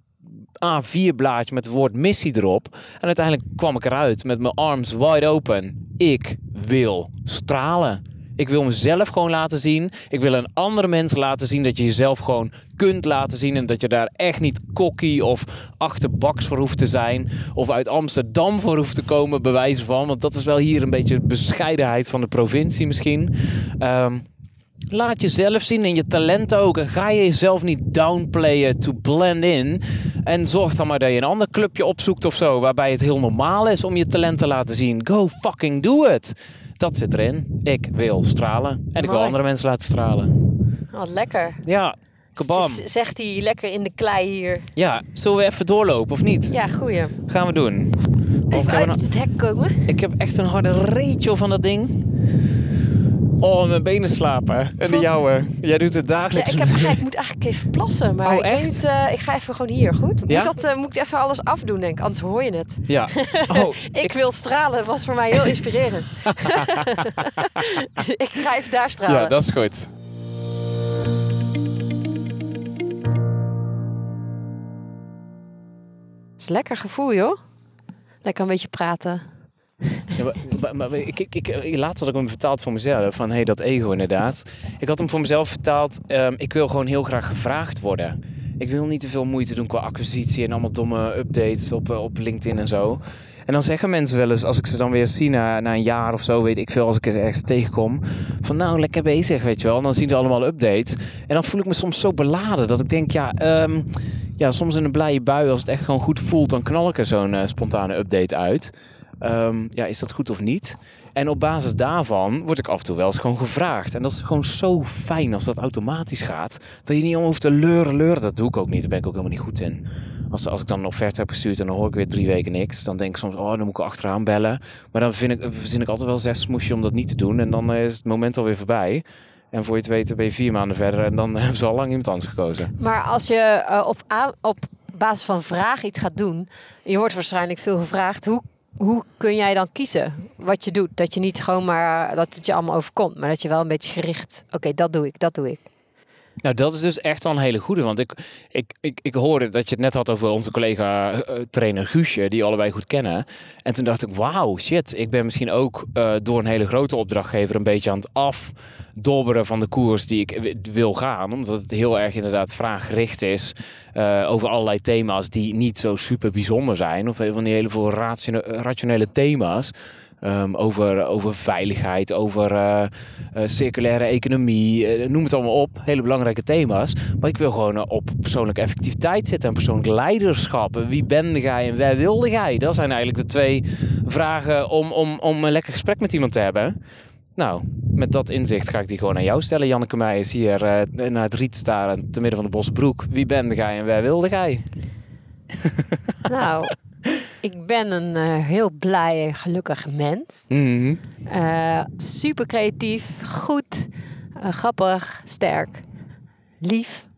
A4-blaadje met het woord missie erop. En uiteindelijk kwam ik eruit met mijn arms wide open. Ik wil stralen. Ik wil mezelf gewoon laten zien. Ik wil een andere mensen laten zien dat je jezelf gewoon kunt laten zien. En dat je daar echt niet kokkie of achterbaks voor hoeft te zijn. Of uit Amsterdam voor hoeft te komen, bewijzen van. Want dat is wel hier een beetje de bescheidenheid van de provincie misschien. Um, Laat jezelf zien en je talent ook. En ga je jezelf niet downplayen to blend in. En zorg dan maar dat je een ander clubje opzoekt of zo. Waarbij het heel normaal is om je talent te laten zien. Go fucking do it. Dat zit erin. Ik wil stralen. En ik wil andere mensen laten stralen. Oh, lekker. Ja, kabam. Zegt hij lekker in de klei hier. Ja, zullen we even doorlopen of niet? Ja, goeie. Gaan we doen. Even uit het hek komen. Ik heb echt een harde reetje van dat ding. Oh, mijn benen slapen. En de jouwe. Jij doet het dagelijks. Ja, ik, heb, ik moet eigenlijk even plassen. Maar oh, echt? Ik, uh, ik ga even gewoon hier, goed? Ja? Moet, dat, uh, moet ik even alles afdoen, denk ik. Anders hoor je het. Ja. *laughs* Oh, ik, ik, wil stralen. was voor mij heel *laughs* inspirerend. *laughs* ik ga even daar stralen. Ja, dat is goed. Het is lekker gevoel, joh. Lekker een beetje praten. Ja, maar, ik, ik, ik, laatst had ik hem vertaald voor mezelf. Van hey, dat ego inderdaad. Ik had hem voor mezelf vertaald. Um, ik wil gewoon heel graag gevraagd worden. ik wil niet te veel moeite doen qua acquisitie en allemaal domme updates op, eh, op LinkedIn en zo. En dan zeggen mensen wel eens, als ik ze dan weer zie na, na een jaar of zo, weet ik veel, als ik er ergens tegenkom, van nou, lekker bezig, weet je wel. En dan zien ze allemaal updates. En dan voel ik me soms zo beladen dat ik denk, ja, ehm, ja soms in een blije bui, als het echt gewoon goed voelt, dan knal ik er zo'n eh, spontane update uit. Ehm, ja, is dat goed of niet? En op basis daarvan word ik af en toe wel eens gewoon gevraagd. En dat is gewoon zo fijn als dat automatisch gaat. Dat je niet om hoeft te leuren, leuren. Dat doe ik ook niet. Daar ben ik ook helemaal niet goed in. Als, als ik dan een offerte heb gestuurd en dan hoor ik weer drie weken niks. Dan denk ik soms, oh, dan moet ik achteraan bellen. Maar dan vind ik, verzin ik altijd wel zes smoesje om dat niet te doen. En dan is het moment alweer voorbij. En voor je het weet ben je vier maanden verder. En dan *laughs* hebben ze al lang iemand anders gekozen. Maar als je uh, op, op basis van vraag iets gaat doen. Je wordt waarschijnlijk veel gevraagd. Hoe hoe kun jij dan kiezen wat je doet? Dat je niet gewoon maar dat het je allemaal overkomt, maar dat je wel een beetje gericht. Oké, dat doe ik, dat doe ik. Nou, dat is dus echt wel een hele goede. Want ik, ik, ik, ik hoorde dat je het net had over onze collega uh, trainer Guusje, die allebei goed kennen. En toen dacht ik, wauw, shit, ik ben misschien ook uh, door een hele grote opdrachtgever een beetje aan het afdobberen van de koers die ik wil gaan. Omdat het heel erg inderdaad vraaggericht is over allerlei thema's die niet zo super bijzonder zijn. Of van die hele veel rationele thema's. Um, over, over veiligheid, over uh, uh, circulaire economie, uh, noem het allemaal op. Hele belangrijke thema's. Maar ik wil gewoon op persoonlijke effectiviteit zitten en persoonlijk leiderschap. Wie ben jij en waar wilde jij? Dat zijn eigenlijk de twee vragen om, om, om een lekker gesprek met iemand te hebben. Nou, met dat inzicht ga ik die gewoon aan jou stellen. Janneke Meijers hier naar het riet staren te midden van de Bosbroek. Wie ben jij en waar wilde jij? Nou, *laughs* ik ben een uh, heel blij en gelukkig mens. Mm uh, super creatief, goed, uh, grappig, sterk, lief.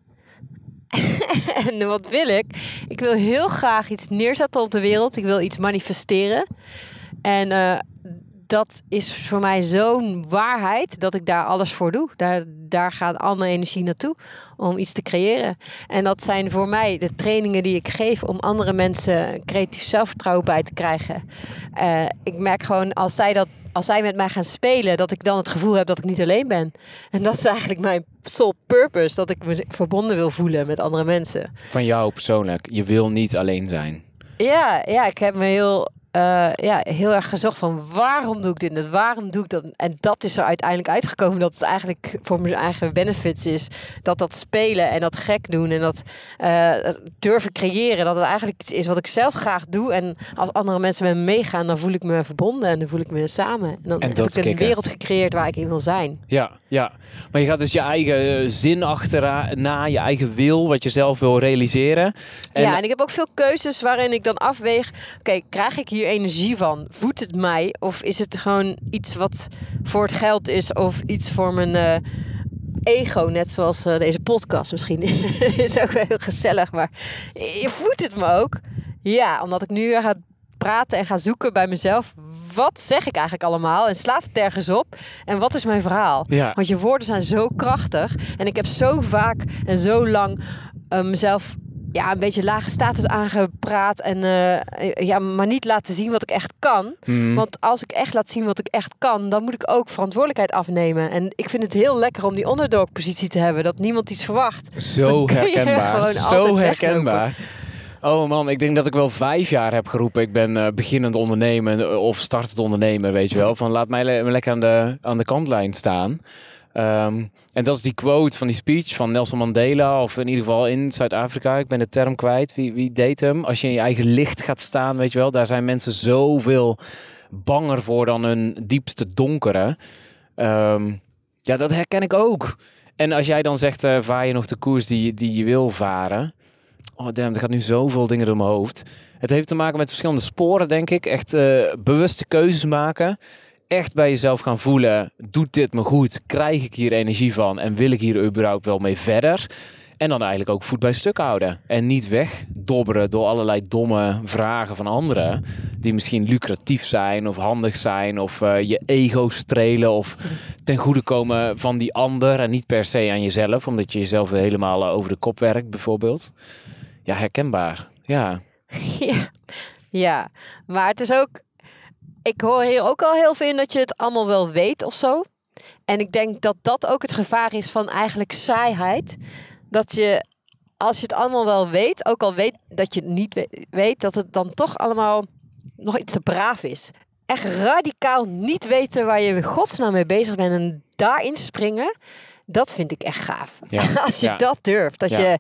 *laughs* en wat wil ik? Ik wil heel graag iets neerzetten op de wereld. Ik wil iets manifesteren. En dat is voor mij zo'n waarheid dat ik daar alles voor doe. Daar, daar gaat al mijn energie naartoe om iets te creëren. En dat zijn voor mij de trainingen die ik geef om andere mensen creatief zelfvertrouwen bij te krijgen. Uh, ik merk gewoon als zij, dat, als zij met mij gaan spelen, dat ik dan het gevoel heb dat ik niet alleen ben. En dat is eigenlijk mijn sole purpose, dat ik me verbonden wil voelen met andere mensen. Van jou persoonlijk, je wil niet alleen zijn. Ja, ja, ik heb me heel uh, ja, heel erg gezocht van waarom doe ik dit en waarom doe ik dat. En dat is er uiteindelijk uitgekomen dat het eigenlijk voor mijn eigen benefits is. Dat dat spelen en dat gek doen en dat uh, durven creëren. Dat het eigenlijk iets is wat ik zelf graag doe. En als andere mensen met me meegaan, dan voel ik me verbonden en dan voel ik me samen. En dan en heb ik een wereld gecreëerd waar ik in wil zijn. Ja, ja. Maar je gaat dus je eigen eh, zin achterna, je eigen wil, wat je zelf wil realiseren. En... Ja, en ik heb ook veel keuzes waarin ik dan afweeg. Oké, krijg ik hier energie van? Voedt het mij? Of is het gewoon iets wat voor het geld is? Of iets voor mijn uh, ego? Net zoals uh, deze podcast misschien. *laughs* is ook heel gezellig. Maar voedt het me ook? Ja, omdat ik nu ga praten en ga zoeken bij mezelf. Wat zeg ik eigenlijk allemaal? En slaat het ergens op? En wat is mijn verhaal? Ja. Want je woorden zijn zo krachtig. En ik heb zo vaak en zo lang uh, mezelf ja, een beetje lage status aangepraat. En uh, ja, maar niet laten zien wat ik echt kan. Mhm. Want als ik echt laat zien wat ik echt kan, dan moet ik ook verantwoordelijkheid afnemen. En ik vind het heel lekker om die underdog positie te hebben. Dat niemand iets verwacht. Zo herkenbaar. Zo herkenbaar. Oh man, ik denk dat ik wel vijf jaar heb geroepen. Ik ben uh, beginnend ondernemen of startend ondernemer, weet je wel. Van laat mij lekker aan de, aan de kantlijn staan. Ehm, en dat is die quote van die speech van Nelson Mandela, of in ieder geval in Zuid-Afrika. Ik ben de term kwijt. Wie, wie deed hem? Als je in je eigen licht gaat staan, weet je wel, daar zijn mensen zoveel banger voor dan hun diepste donkere. Ehm, ja, dat herken ik ook. En als jij dan zegt, uh, vaar je nog de koers die, die je wil varen? Oh damn, er gaat nu zoveel dingen door mijn hoofd. Het heeft te maken met verschillende sporen, denk ik. Echt uh, bewuste keuzes maken echt bij jezelf gaan voelen: doet dit me goed? Krijg ik hier energie van? En wil ik hier überhaupt wel mee verder? En dan eigenlijk ook voet bij stuk houden. En niet wegdobberen door allerlei domme vragen van anderen. Die misschien lucratief zijn of handig zijn. Of uh, je ego strelen. Of ten goede komen van die ander. En niet per se aan jezelf. Omdat je jezelf helemaal eh, over de kop werkt bijvoorbeeld. Ja, herkenbaar. Ja, *laughs* ja. maar het is ook ik hoor hier ook al heel veel in dat je het allemaal wel weet of zo. En ik denk dat dat ook het gevaar is van eigenlijk saaiheid. Dat je als je het allemaal wel weet, ook al weet dat je het niet we- weet, dat het dan toch allemaal nog iets te braaf is. Echt radicaal niet weten waar je in godsnaam mee bezig bent en daarin springen. Dat vind ik echt gaaf. Ja, *laughs* Als je ja. dat durft. Dat Ja. je,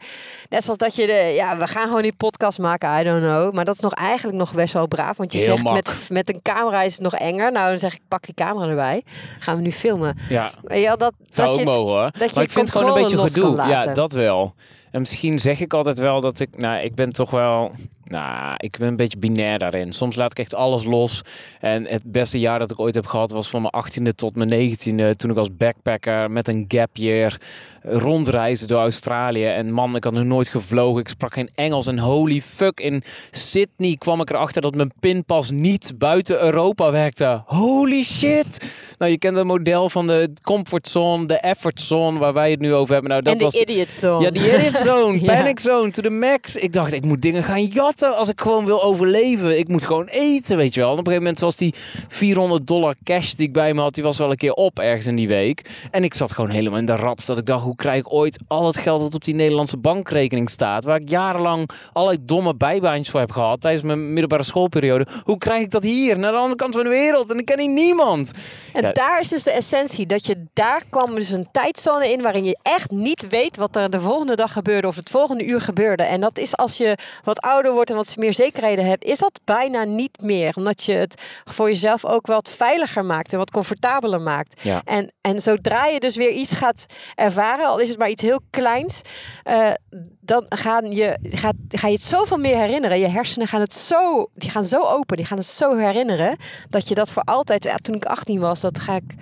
net zoals dat je de, ja, we gaan gewoon die podcast maken, I don't know. Maar dat is nog eigenlijk nog best wel braaf. Want je Heel zegt mak. met, met een camera is het nog enger. Nou, dan zeg ik, pak die camera erbij. Gaan we nu filmen. Ja, je wel, dat, zou dat ook je, mogen hoor. dat je maar ik vind het gewoon een beetje gedoe. Ja, dat wel. En misschien zeg ik altijd wel dat ik, nou, ik ben toch wel, nou, ik ben een beetje binair daarin. Soms laat ik echt alles los. En het beste jaar dat ik ooit heb gehad was van mijn 18e tot mijn 19e. Toen ik als backpacker met een gap year rondreisde door Australië. En man, ik had nog nooit gevlogen. Ik sprak geen Engels. En holy fuck, in Sydney kwam ik erachter dat mijn pinpas niet buiten Europa werkte. Holy shit! Nou, je kent het model van de comfortzone, de effort zone, waar wij het nu over hebben. Nou, dat en de was idiot zone. ja, die idiot zone, *laughs* Ja. panic zone, to the max. Ik dacht, ik moet dingen gaan jatten als ik gewoon wil overleven. Ik moet gewoon eten, weet je wel. En op een gegeven moment was die 400 dollar cash die ik bij me had, die was wel een keer op ergens in die week. En ik zat gewoon helemaal in de rat. Dat ik dacht, hoe krijg ik ooit al het geld dat op die Nederlandse bankrekening staat, waar ik jarenlang allerlei domme bijbaantjes voor heb gehad tijdens mijn middelbare schoolperiode. Hoe krijg ik dat hier, naar de andere kant van de wereld? En ik ken hier niemand. En Ja. daar is dus de essentie. Dat je daar kwam dus een tijdzone in waarin je echt niet weet wat er de volgende dag gebeurde of het volgende uur gebeurde. En dat is als je wat ouder wordt en wat meer zekerheden hebt, is dat bijna niet meer. Omdat je het voor jezelf ook wat veiliger maakt en wat comfortabeler maakt. Ja. En, en zodra je dus weer iets gaat ervaren, al is het maar iets heel kleins, eh, dan gaan je, gaat, ga je het zoveel meer herinneren. Je hersenen gaan het zo, die gaan zo open, die gaan het zo herinneren, dat je dat voor altijd, ja, toen ik 18 was, dat ga ik.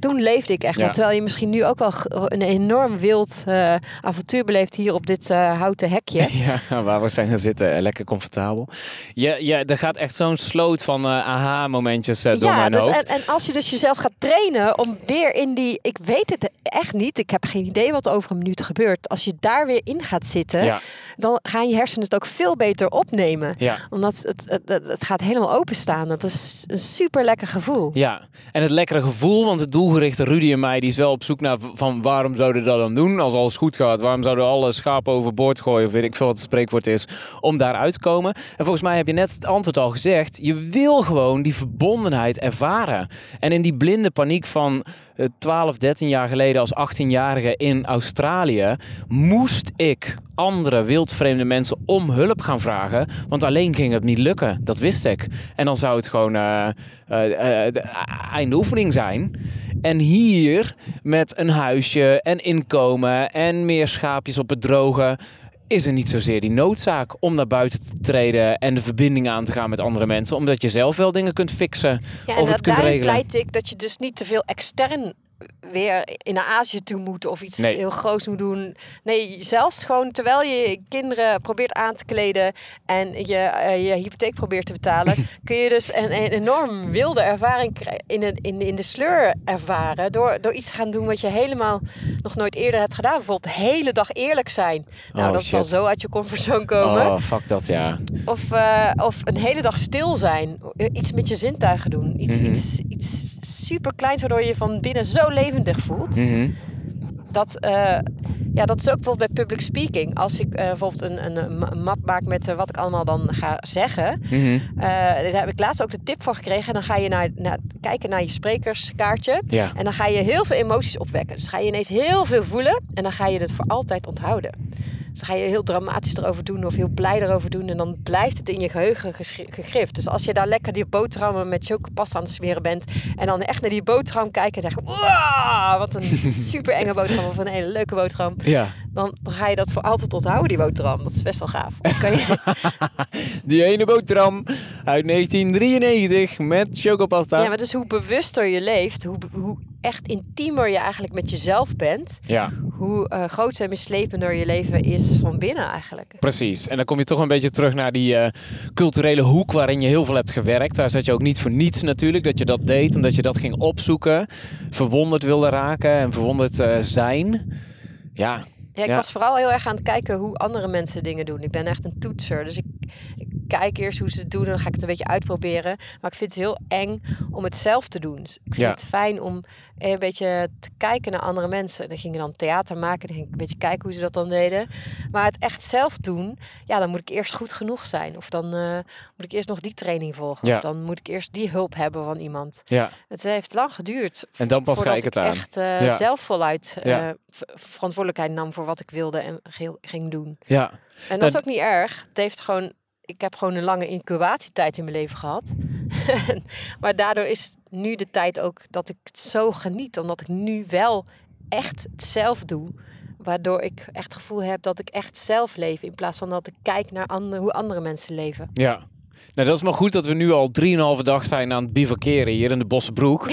Toen leefde ik echt. Ja. Terwijl je misschien nu ook wel een enorm wild eh, avontuur beleeft hier op dit eh, houten hekje. *laughs* Ja, waar we zijn gaan zitten, eh, lekker comfortabel. Ja, ja, er gaat echt zo'n sloot van aha-momentjes door ja, mijn dus, hoofd. en, en als je dus jezelf gaat trainen om weer in die. Ik weet het echt niet. Ik heb geen idee wat over een minuut gebeurt. Als je daar weer in gaat zitten, Ja. Dan gaan je hersenen het ook veel beter opnemen. Ja. Omdat het, het, het, gaat helemaal openstaan. Dat is een super lekker gevoel. Ja, en het lekkere gevoel, want het doelgerichte Rudy en mij, die is wel op zoek naar van waarom zouden we dat dan doen als alles goed gaat? Waarom zouden we alle schapen overboord gooien of weet ik veel wat het spreekwoord is, om daaruit te komen? En volgens mij heb je net het antwoord al gezegd, je wil gewoon die verbondenheid ervaren. En in die blinde paniek van 12, 13 jaar geleden als 18-jarige in Australië, moest ik andere wildvreemde mensen om hulp gaan vragen. Want alleen ging het niet lukken. Dat wist ik. En dan zou het gewoon eh eh, eh, de einde oefening zijn. En hier met een huisje en inkomen en meer schaapjes op het droge. Is er niet zozeer die noodzaak om naar buiten te treden en de verbinding aan te gaan met andere mensen, omdat je zelf wel dingen kunt fixen Ja, en of het kunt regelen. pleit ik dat je dus niet te veel extern weer in naar Azië toe moet of iets Nee. heel groots moet doen. Nee, zelfs gewoon terwijl je je kinderen probeert aan te kleden en je eh, je hypotheek probeert te betalen, *laughs* kun je dus een, een enorm wilde ervaring in, een, in, in de sleur ervaren door, door iets te gaan doen wat je helemaal nog nooit eerder hebt gedaan. Bijvoorbeeld de hele dag eerlijk zijn. Nou, Oh, dat zal zo uit je comfortzone komen. Oh, fuck dat ja. Of, eh, of een hele dag stil zijn. Iets met je zintuigen doen. Iets, Mhm. iets, iets super kleins waardoor je van binnen zo levendig voelt. Mhm. Dat, eh, ja, dat is ook bijvoorbeeld bij public speaking. Als ik eh, bijvoorbeeld een, een, een ma- map maak met eh, wat ik allemaal dan ga zeggen. Mhm. daar heb ik laatst ook de tip voor gekregen. Dan ga je naar, naar, kijken naar je sprekerskaartje. Ja. En dan ga je heel veel emoties opwekken. Dus ga je ineens heel veel voelen. En dan ga je het voor altijd onthouden. Dus ga je heel dramatisch erover doen of heel blij erover doen. En dan blijft het in je geheugen gegrift. Dus als je daar lekker die boterhammen met chocopasta aan het smeren bent. En dan echt naar die boterham kijken en zeggen... Wow, wat een *laughs* super enge boterham of een hele leuke boterham. Ja. Dan, dan ga je dat voor altijd onthouden, die boterham. Dat is best wel gaaf. Dan kan je, *laughs* Die ene boterham uit 1993 met chocopasta. ja, maar dus hoe bewuster je leeft, hoe, hoe echt intiemer je eigenlijk met jezelf bent... Ja, hoe eh groter en mislepender je leven is van binnen eigenlijk. precies. En dan kom je toch een beetje terug naar die eh, culturele hoek waarin je heel veel hebt gewerkt. Daar zat je ook niet voor niets natuurlijk dat je dat deed, omdat je dat ging opzoeken, verwonderd wilde raken en verwonderd eh, zijn. Ja, Ja, ik Ja. was vooral heel erg aan het kijken hoe andere mensen dingen doen. Ik ben echt een toetser. Dus ik, ik kijk eerst hoe ze het doen. Dan ga ik het een beetje uitproberen. Maar ik vind het heel eng om het zelf te doen. Dus ik vind Ja. het fijn om een beetje te kijken naar andere mensen. Dan ging ik dan theater maken. Dan ging ik een beetje kijken hoe ze dat dan deden. Maar het echt zelf doen, ja, dan moet ik eerst goed genoeg zijn. Of dan eh, moet ik eerst nog die training volgen. Ja. Of dan moet ik eerst die hulp hebben van iemand. Ja, Het heeft lang geduurd. En dan pas ga ik het aan. echt eh, Ja. zelf voluit eh, verantwoordelijkheid nam voor wat ik wilde en ging doen. ja. En dat is ook niet erg. Het heeft gewoon, ik heb gewoon een lange incubatietijd in mijn leven gehad. *laughs* maar daardoor is nu de tijd ook dat ik het zo geniet. Omdat ik nu wel echt het zelf doe. Waardoor ik echt het gevoel heb dat ik echt zelf leef. In plaats van dat ik kijk naar andere, hoe andere mensen leven. Ja. Nou, dat is maar goed dat we nu al 3,5 dag zijn aan het bivakeren hier in de Bossenbroek. *laughs*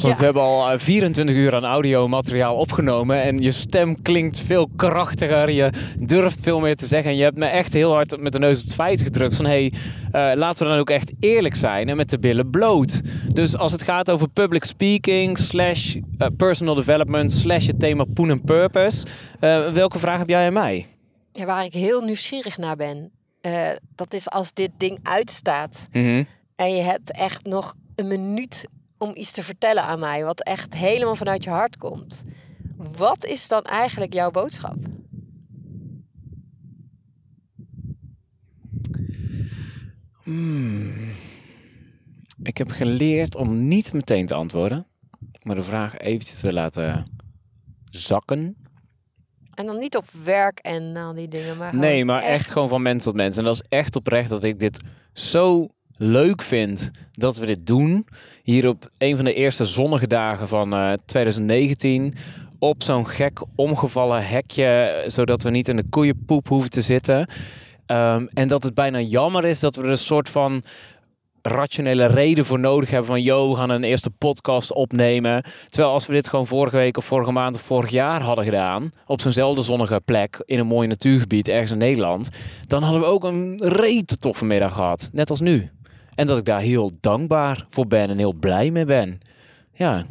Want Ja. we hebben al eh, 24 uur aan audiomateriaal opgenomen. En je stem klinkt veel krachtiger. Je durft veel meer te zeggen. En je hebt me echt heel hard met de neus op het feit gedrukt. Van hé, hey, eh, laten we dan ook echt eerlijk zijn en met de billen bloot. Dus als het gaat over public speaking, slash eh, personal development, slash het thema poen en purpose. eh, welke vraag heb jij aan mij? Ja, waar ik heel nieuwsgierig naar ben. Eh, dat is als dit ding uitstaat. Mhm. En je hebt echt nog een minuut om iets te vertellen aan mij, wat echt helemaal vanuit je hart komt. Wat is dan eigenlijk jouw boodschap? Ik heb geleerd om niet meteen te antwoorden, maar de vraag eventjes te laten zakken. En dan niet op werk en al die dingen, maar Nee, maar echt. gewoon van mens tot mens. En dat is echt oprecht dat ik dit zo leuk vind dat we dit doen. Hier op een van de eerste zonnige dagen van eh, 2019. Op zo'n gek omgevallen hekje, zodat we niet in de koeienpoep hoeven te zitten. Ehm, en dat het bijna jammer is dat we er een soort van rationele reden voor nodig hebben van yo, we gaan een eerste podcast opnemen. Terwijl als we dit gewoon vorige week of vorige maand of vorig jaar hadden gedaan, op zo'nzelfde zonnige plek in een mooi natuurgebied ergens in Nederland, dan hadden we ook een reet toffe middag gehad, net als nu. En dat ik daar heel dankbaar voor ben en heel blij mee ben. Ja.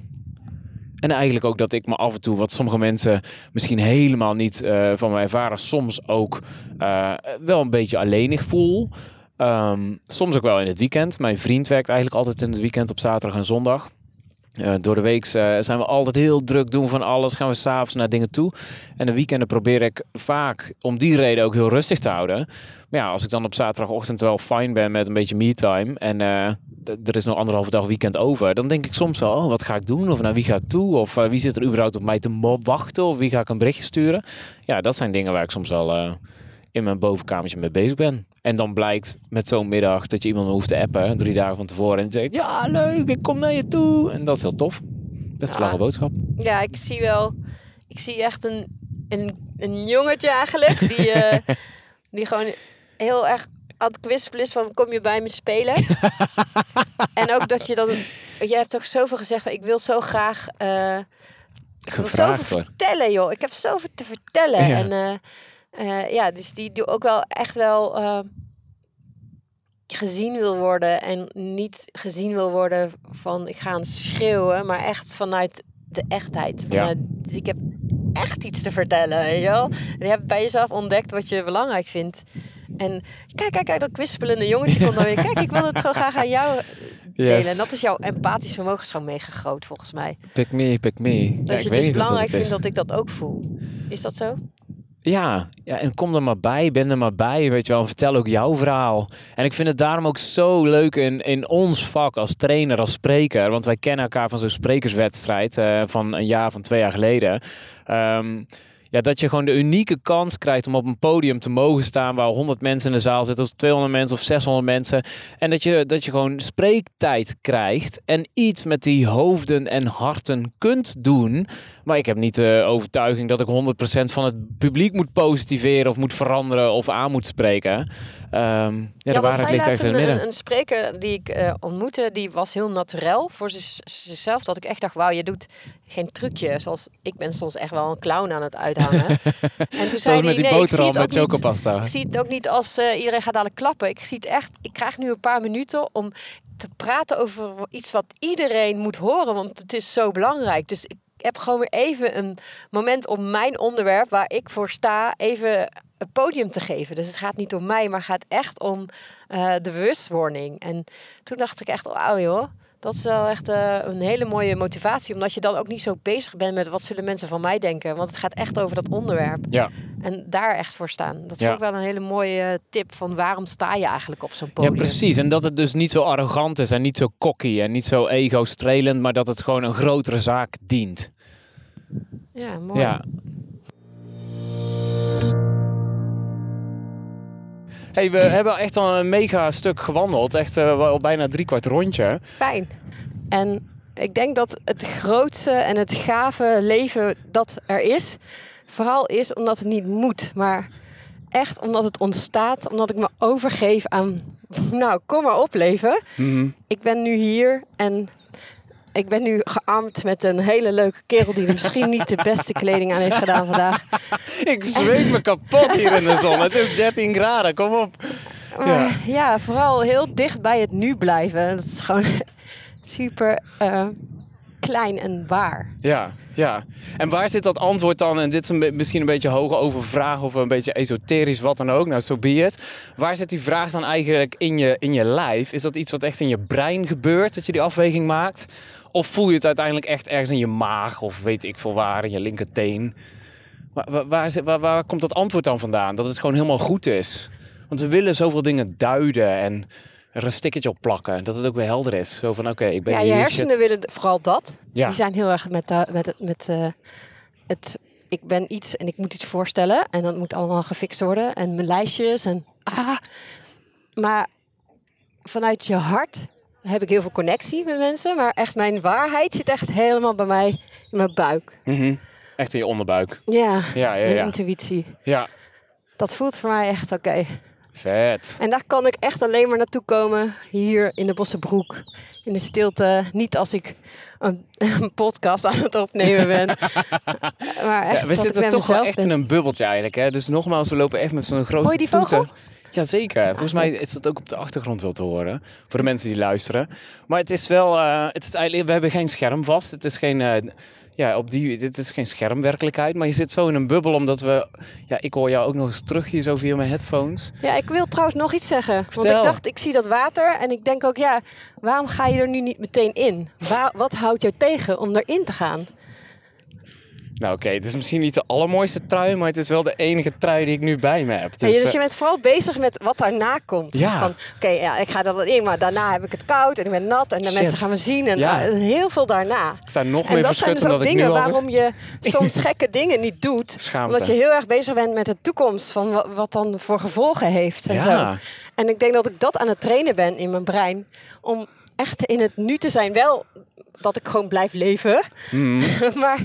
En eigenlijk ook dat ik me af en toe, wat sommige mensen misschien helemaal niet eh, van me ervaren, soms ook eh, wel een beetje alleenig voel. Ehm, soms ook wel in het weekend. Mijn vriend werkt eigenlijk altijd in het weekend op zaterdag en zondag. Eh, door de week zijn we altijd heel druk doen van alles. Gaan we s'avonds naar dingen toe. En de weekenden probeer ik vaak om die reden ook heel rustig te houden. Maar ja, als ik dan op zaterdagochtend wel fijn ben met een beetje me-time. En eh, er is nog anderhalve dag weekend over. Dan denk ik soms wel, oh, wat ga ik doen? Of naar wie ga ik toe? Of eh, wie zit er überhaupt op mij te wachten? Of wie ga ik een berichtje sturen? Ja, dat zijn dingen waar ik soms wel eh, in mijn bovenkamertje mee bezig ben. En dan blijkt met zo'n middag dat je iemand hoeft te appen, drie dagen van tevoren. En zegt, ja leuk, ik kom naar je toe. En dat is heel tof. Best een Ja. lange boodschap. Ja, ik zie wel, ik zie echt een, een, een jongetje eigenlijk, die, eh, *laughs* die gewoon heel erg aan het kwispelen is van, kom je bij me spelen? *laughs* en ook dat je dan, je hebt toch zoveel gezegd van, ik wil zo graag... eh, ik wil zoveel wordt. vertellen, joh. Ik heb zoveel te vertellen. Ja. En eh, eh, ja, dus die doe ook wel echt wel eh, gezien wil worden. En niet gezien wil worden van ik ga aan schreeuwen, maar echt vanuit de echtheid. Ja. Vanuit, Ik heb echt iets te vertellen, weet je wel. Je hebt bij jezelf ontdekt wat je belangrijk vindt. En kijk, kijk, kijk, dat kwispelende jongetje komt dan weer. Kijk, ik wil het gewoon graag aan jou delen. Yes. En dat is jouw empathisch vermogen is gewoon meegegroot, volgens mij. Pick me, pick me. Ja, Dat ik je weet het dus belangrijk het vindt dat ik dat ook voel. Is dat zo? Ja, ja, en kom er maar bij, ben er maar bij, weet je wel. en Vertel ook jouw verhaal. En ik vind het daarom ook zo leuk in, in ons vak als trainer, als spreker. Want wij kennen elkaar van zo'n sprekerswedstrijd eh, van een jaar, van twee jaar geleden. Ehm, ja, dat je gewoon de unieke kans krijgt om op een podium te mogen staan waar 100 mensen in de zaal zitten, of 200 mensen of 600 mensen. En dat je, dat je gewoon spreektijd krijgt en iets met die hoofden en harten kunt doen. Maar ik heb niet de overtuiging dat ik 100% van het publiek moet positiveren of moet veranderen of aan moet spreken. Ehm, ja, de was waarheid ligt ergens in het een, midden. een, een spreker die ik eh, ontmoette, die was heel naturel voor zichzelf. Dat ik echt dacht, wauw, je doet geen trucje. Zoals ik ben soms echt wel een clown aan het uithangen. *laughs* en toen zei Zoals hij, met die nee, boterham met chocopasta. Ik zie het ook niet als eh, iedereen gaat dadelijk klappen. Ik zie het echt. Ik krijg nu een paar minuten om te praten over iets wat iedereen moet horen, want het is zo belangrijk. Dus ik heb gewoon weer even een moment om mijn onderwerp waar ik voor sta even het podium te geven. Dus het gaat niet om mij, maar gaat echt om eh, de bewustwording. En toen dacht ik echt, wauw joh. Dat is wel echt eh, een hele mooie motivatie. Omdat je dan ook niet zo bezig bent met wat zullen mensen van mij denken. Want het gaat echt over dat onderwerp. Ja. En daar echt voor staan. Dat Ja. vond ik wel een hele mooie tip van waarom sta je eigenlijk op zo'n podium. ja, precies. En dat het dus niet zo arrogant is en niet zo cocky en niet zo ego-strelend, maar dat het gewoon een grotere zaak dient. Ja, mooi. Ja. Hey, we hebben echt al een mega stuk gewandeld. Echt eh, wel bijna drie kwart rondje. Fijn. En ik denk dat het grootste en het gave leven dat er is, vooral is omdat het niet moet, maar echt omdat het ontstaat, omdat ik me overgeef aan, *laughs* nou, kom maar op leven. Mhm. Ik ben nu hier en ik ben nu gearmd met een hele leuke kerel die misschien niet de beste kleding aan heeft gedaan vandaag. *laughs* Ik zweet me kapot hier in de zon. Het is 13 graden, kom op. Maar ja. vooral heel dicht bij het nu blijven. Dat is gewoon *laughs* super eh, klein en waar. Ja, ja. En waar zit dat antwoord dan? En dit is een misschien een beetje hoge overvraag of een beetje esoterisch, wat dan ook. Nou, zo so be it. Waar zit die vraag dan eigenlijk in je, in je lijf? Is dat iets wat echt in je brein gebeurt, dat je die afweging maakt? Of voel je het uiteindelijk echt ergens in je maag of weet ik veel waar, in je linkerteen? Waar, waar, waar, waar, komt dat antwoord dan vandaan? Dat het gewoon helemaal goed is? Want we willen zoveel dingen duiden en er een stickertje op plakken. Dat het ook weer helder is. Zo van, oké, ik ben Ja, hier. je shit. hersenen willen vooral dat. Ja. Die zijn heel erg met, de, met, het, met eh, het... Ik ben iets en ik moet iets voorstellen. En dat moet allemaal gefixt worden. En mijn lijstjes en... Ah. Maar vanuit je hart heb ik heel veel connectie met mensen. Maar echt mijn waarheid zit echt helemaal bij mij in mijn buik. Mhm. Echt in je onderbuik. Ja, Ja, ja, ja. intuïtie. Ja, Dat voelt voor mij echt oké. vet. En daar kan ik echt alleen maar naartoe komen. Hier in de Bossenbroek. In de stilte. Niet als ik een, *laughs* een podcast aan het opnemen ben. *laughs* maar echt Ja, we zitten toch wel echt ben. in een bubbeltje eigenlijk. Hè? Dus nogmaals, we lopen echt met zo'n grote Hoor vogel? Jazeker. Volgens mij is dat ook op de achtergrond wel te horen. Voor de mensen die luisteren. Maar het is wel... eh, het is eigenlijk, we hebben geen scherm vast. Het is geen... eh, ja, op die, dit is geen schermwerkelijkheid. Maar je zit zo in een bubbel omdat we... Ja, ik hoor jou ook nog eens terug hier zo via mijn headphones. Ja, ik wil trouwens nog iets zeggen. Want ik dacht, ik zie dat water. En ik denk ook, ja, waarom ga je er nu niet meteen in? Wa- wat houdt jou tegen om erin te gaan? Nou oké, het is misschien niet de allermooiste trui. Maar het is wel de enige trui die ik nu bij me heb. Dus, dus eh, je bent vooral bezig met wat daarna komt. Ja. Van, oké, ja, ik ga er dan in, maar daarna heb ik het koud en ik ben nat en de Shit. mensen gaan me zien. En Ja. eh, heel veel daarna. ik sta nog En meer dat zijn dus ook dingen waarom je *laughs* soms gekke dingen niet doet. Schaamte. Omdat je heel erg bezig bent met de toekomst van wa- wat dan voor gevolgen heeft en Ja. zo. En ik denk dat ik dat aan het trainen ben in mijn brein. Om echt in het nu te zijn. Wel dat ik gewoon blijf leven. Mhm. *laughs* maar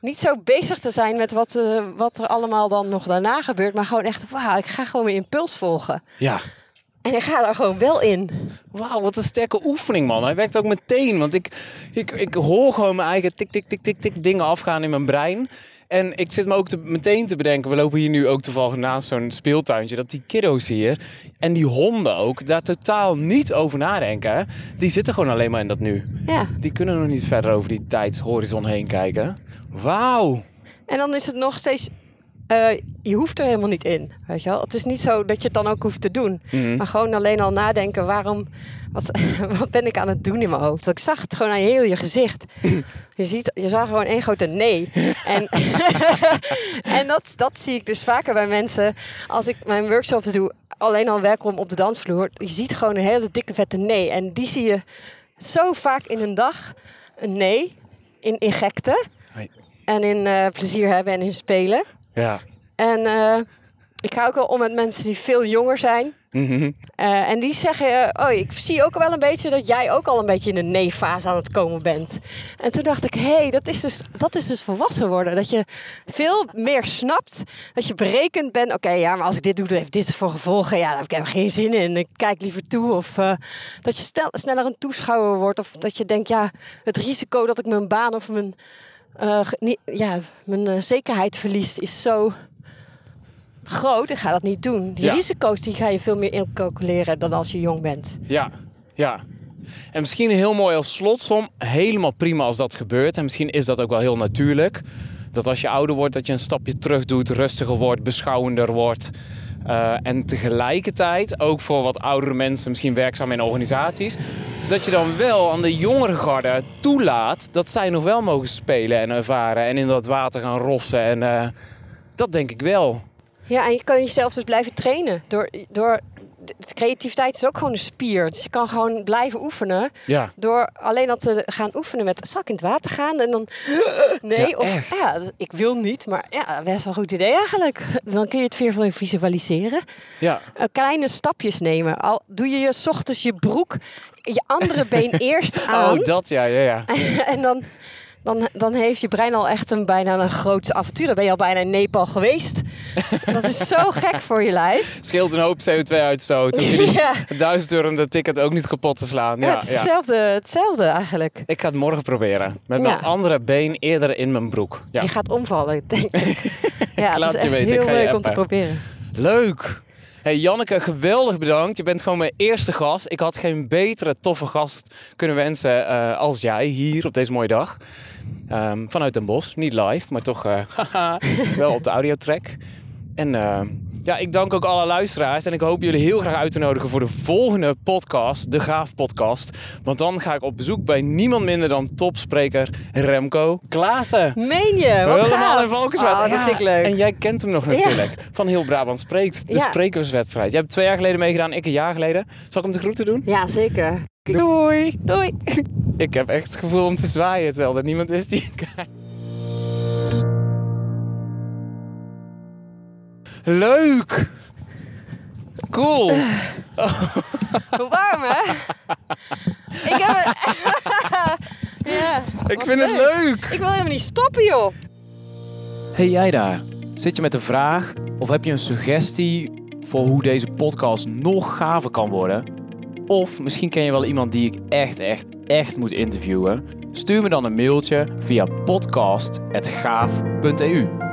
niet zo bezig te zijn met wat, eh, wat er allemaal dan nog daarna gebeurt. Maar gewoon echt, wauw, ik ga gewoon mijn impuls volgen. Ja. En ik ga er gewoon wel in. Wauw, wat een sterke oefening, man. Hij werkt ook meteen. Want ik, ik, ik hoor gewoon mijn eigen tik, tik, tik, tik, tik dingen afgaan in mijn brein. En ik zit me ook te, meteen te bedenken. We lopen hier nu ook toevallig naast zo'n speeltuintje. Dat die kiddo's hier en die honden ook daar totaal niet over nadenken. Die zitten gewoon alleen maar in dat nu. Ja. Die kunnen nog niet verder over die tijdshorizon heen kijken. Wauw. En dan is het nog steeds. eh, je hoeft er helemaal niet in. Weet je wel? Het is niet zo dat je het dan ook hoeft te doen. Mhm. Maar gewoon alleen al nadenken: waarom. Wat, *laughs* wat ben ik aan het doen in mijn hoofd? Want ik zag het gewoon aan heel je gezicht. Je, ziet, je zag gewoon één grote nee. En, *laughs* en dat, dat zie ik dus vaker bij mensen. Als ik mijn workshops doe, alleen al welkom op de dansvloer. Je ziet gewoon een hele dikke vette nee. En die zie je zo vaak in een dag. Een nee. In, in gekte. Hoi. En in eh, plezier hebben en in spelen. Ja. En eh, ik ga ook wel om met mensen die veel jonger zijn. Mhm. Eh, en die zeggen, eh, oh, ik zie ook wel een beetje dat jij ook al een beetje in de nee-fase aan het komen bent. En toen dacht ik, hé, hey, dat, is dus, dat is dus volwassen worden. Dat je veel meer snapt, dat je berekend bent. Oké, ja, maar als ik dit doe, dan heeft dit voor gevolgen. Ja, daar heb ik helemaal geen zin in. Ik kijk liever toe. Of eh, dat je sneller een toeschouwer wordt. Of dat je denkt, ja, het risico dat ik mijn baan of mijn, ja, mijn zekerheid verlies is zo groot. Ik ga dat niet doen. Die Ja. risico's die ga je veel meer incalculeren dan als je jong bent. Ja, ja. En misschien heel mooi als slotsom. Helemaal prima als dat gebeurt. En misschien is dat ook wel heel natuurlijk. Dat als je ouder wordt, dat je een stapje terug doet, rustiger wordt, beschouwender wordt. Uh, en tegelijkertijd, ook voor wat oudere mensen, misschien werkzaam in organisaties, dat je dan wel aan de jongere garde toelaat dat zij nog wel mogen spelen en ervaren en in dat water gaan rossen. En uh, dat denk ik wel. Ja, en je kan jezelf dus blijven trainen door, door de creativiteit is ook gewoon een spier. Dus je kan gewoon blijven oefenen. Ja. Door alleen dat te gaan oefenen met... Zal ik in het water gaan? En dan... *gasps* Nee, Ja, of echt. ja, ik wil niet. Maar ja, best wel een goed idee eigenlijk. Dan kun je het weer visualiseren. Ja. Eh, kleine stapjes nemen. Al doe je je 's ochtends je broek, je andere been *laughs* eerst aan. Oh, dat ja, ja, ja. *laughs* en dan, dan, dan heeft je brein al echt een bijna een groot avontuur. Dan ben je al bijna in Nepal geweest. *laughs* dat is zo gek voor je lijf. Scheelt een hoop CO2-uitstoot. Hoef je die *laughs* duizend euro ticket ook niet kapot te slaan. Ja, Ja. Hetzelfde, hetzelfde eigenlijk. Ik ga het morgen proberen. Met mijn andere been eerder in mijn broek. Ja. Je gaat omvallen, denk ik. *laughs* Ja, laat het is je weten, ik heel je leuk om te proberen. Leuk! Hey Janneke, geweldig bedankt. Je bent gewoon mijn eerste gast. Ik had geen betere, toffe gast kunnen wensen eh, als jij hier op deze mooie dag. Ehm, vanuit Den Bosch. Niet live, maar toch eh, *laughs* wel op de audiotrack. En eh, ja, ik dank ook alle luisteraars. En ik hoop jullie heel graag uit te nodigen voor de volgende podcast, de Gaaf Podcast. Want dan ga ik op bezoek bij niemand minder dan topspreker Remco Klaassen. Meen je? Wat Helemaal gaaf. in Valkenswaard. Oh, dat Ja, vind ik leuk. En jij kent hem nog natuurlijk. Van Heel Brabant Spreekt. De Ja. sprekerswedstrijd. Jij hebt twee jaar geleden meegedaan, ik een jaar geleden. Zal ik hem de groeten doen? Ja, zeker. Doei! Doei. *laughs* Ik heb echt het gevoel om te zwaaien terwijl er niemand is die. Leuk! Cool! Hoe warm, hè? ik heb het... *laughs* ja, Ik vind het leuk! Ik wil helemaal niet stoppen, joh. Hey jij daar, zit je met een vraag of heb je een suggestie voor hoe deze podcast nog gaver kan worden? Of misschien ken je wel iemand die ik echt, echt, echt moet interviewen? Stuur me dan een mailtje via podcast.gaaf.eu.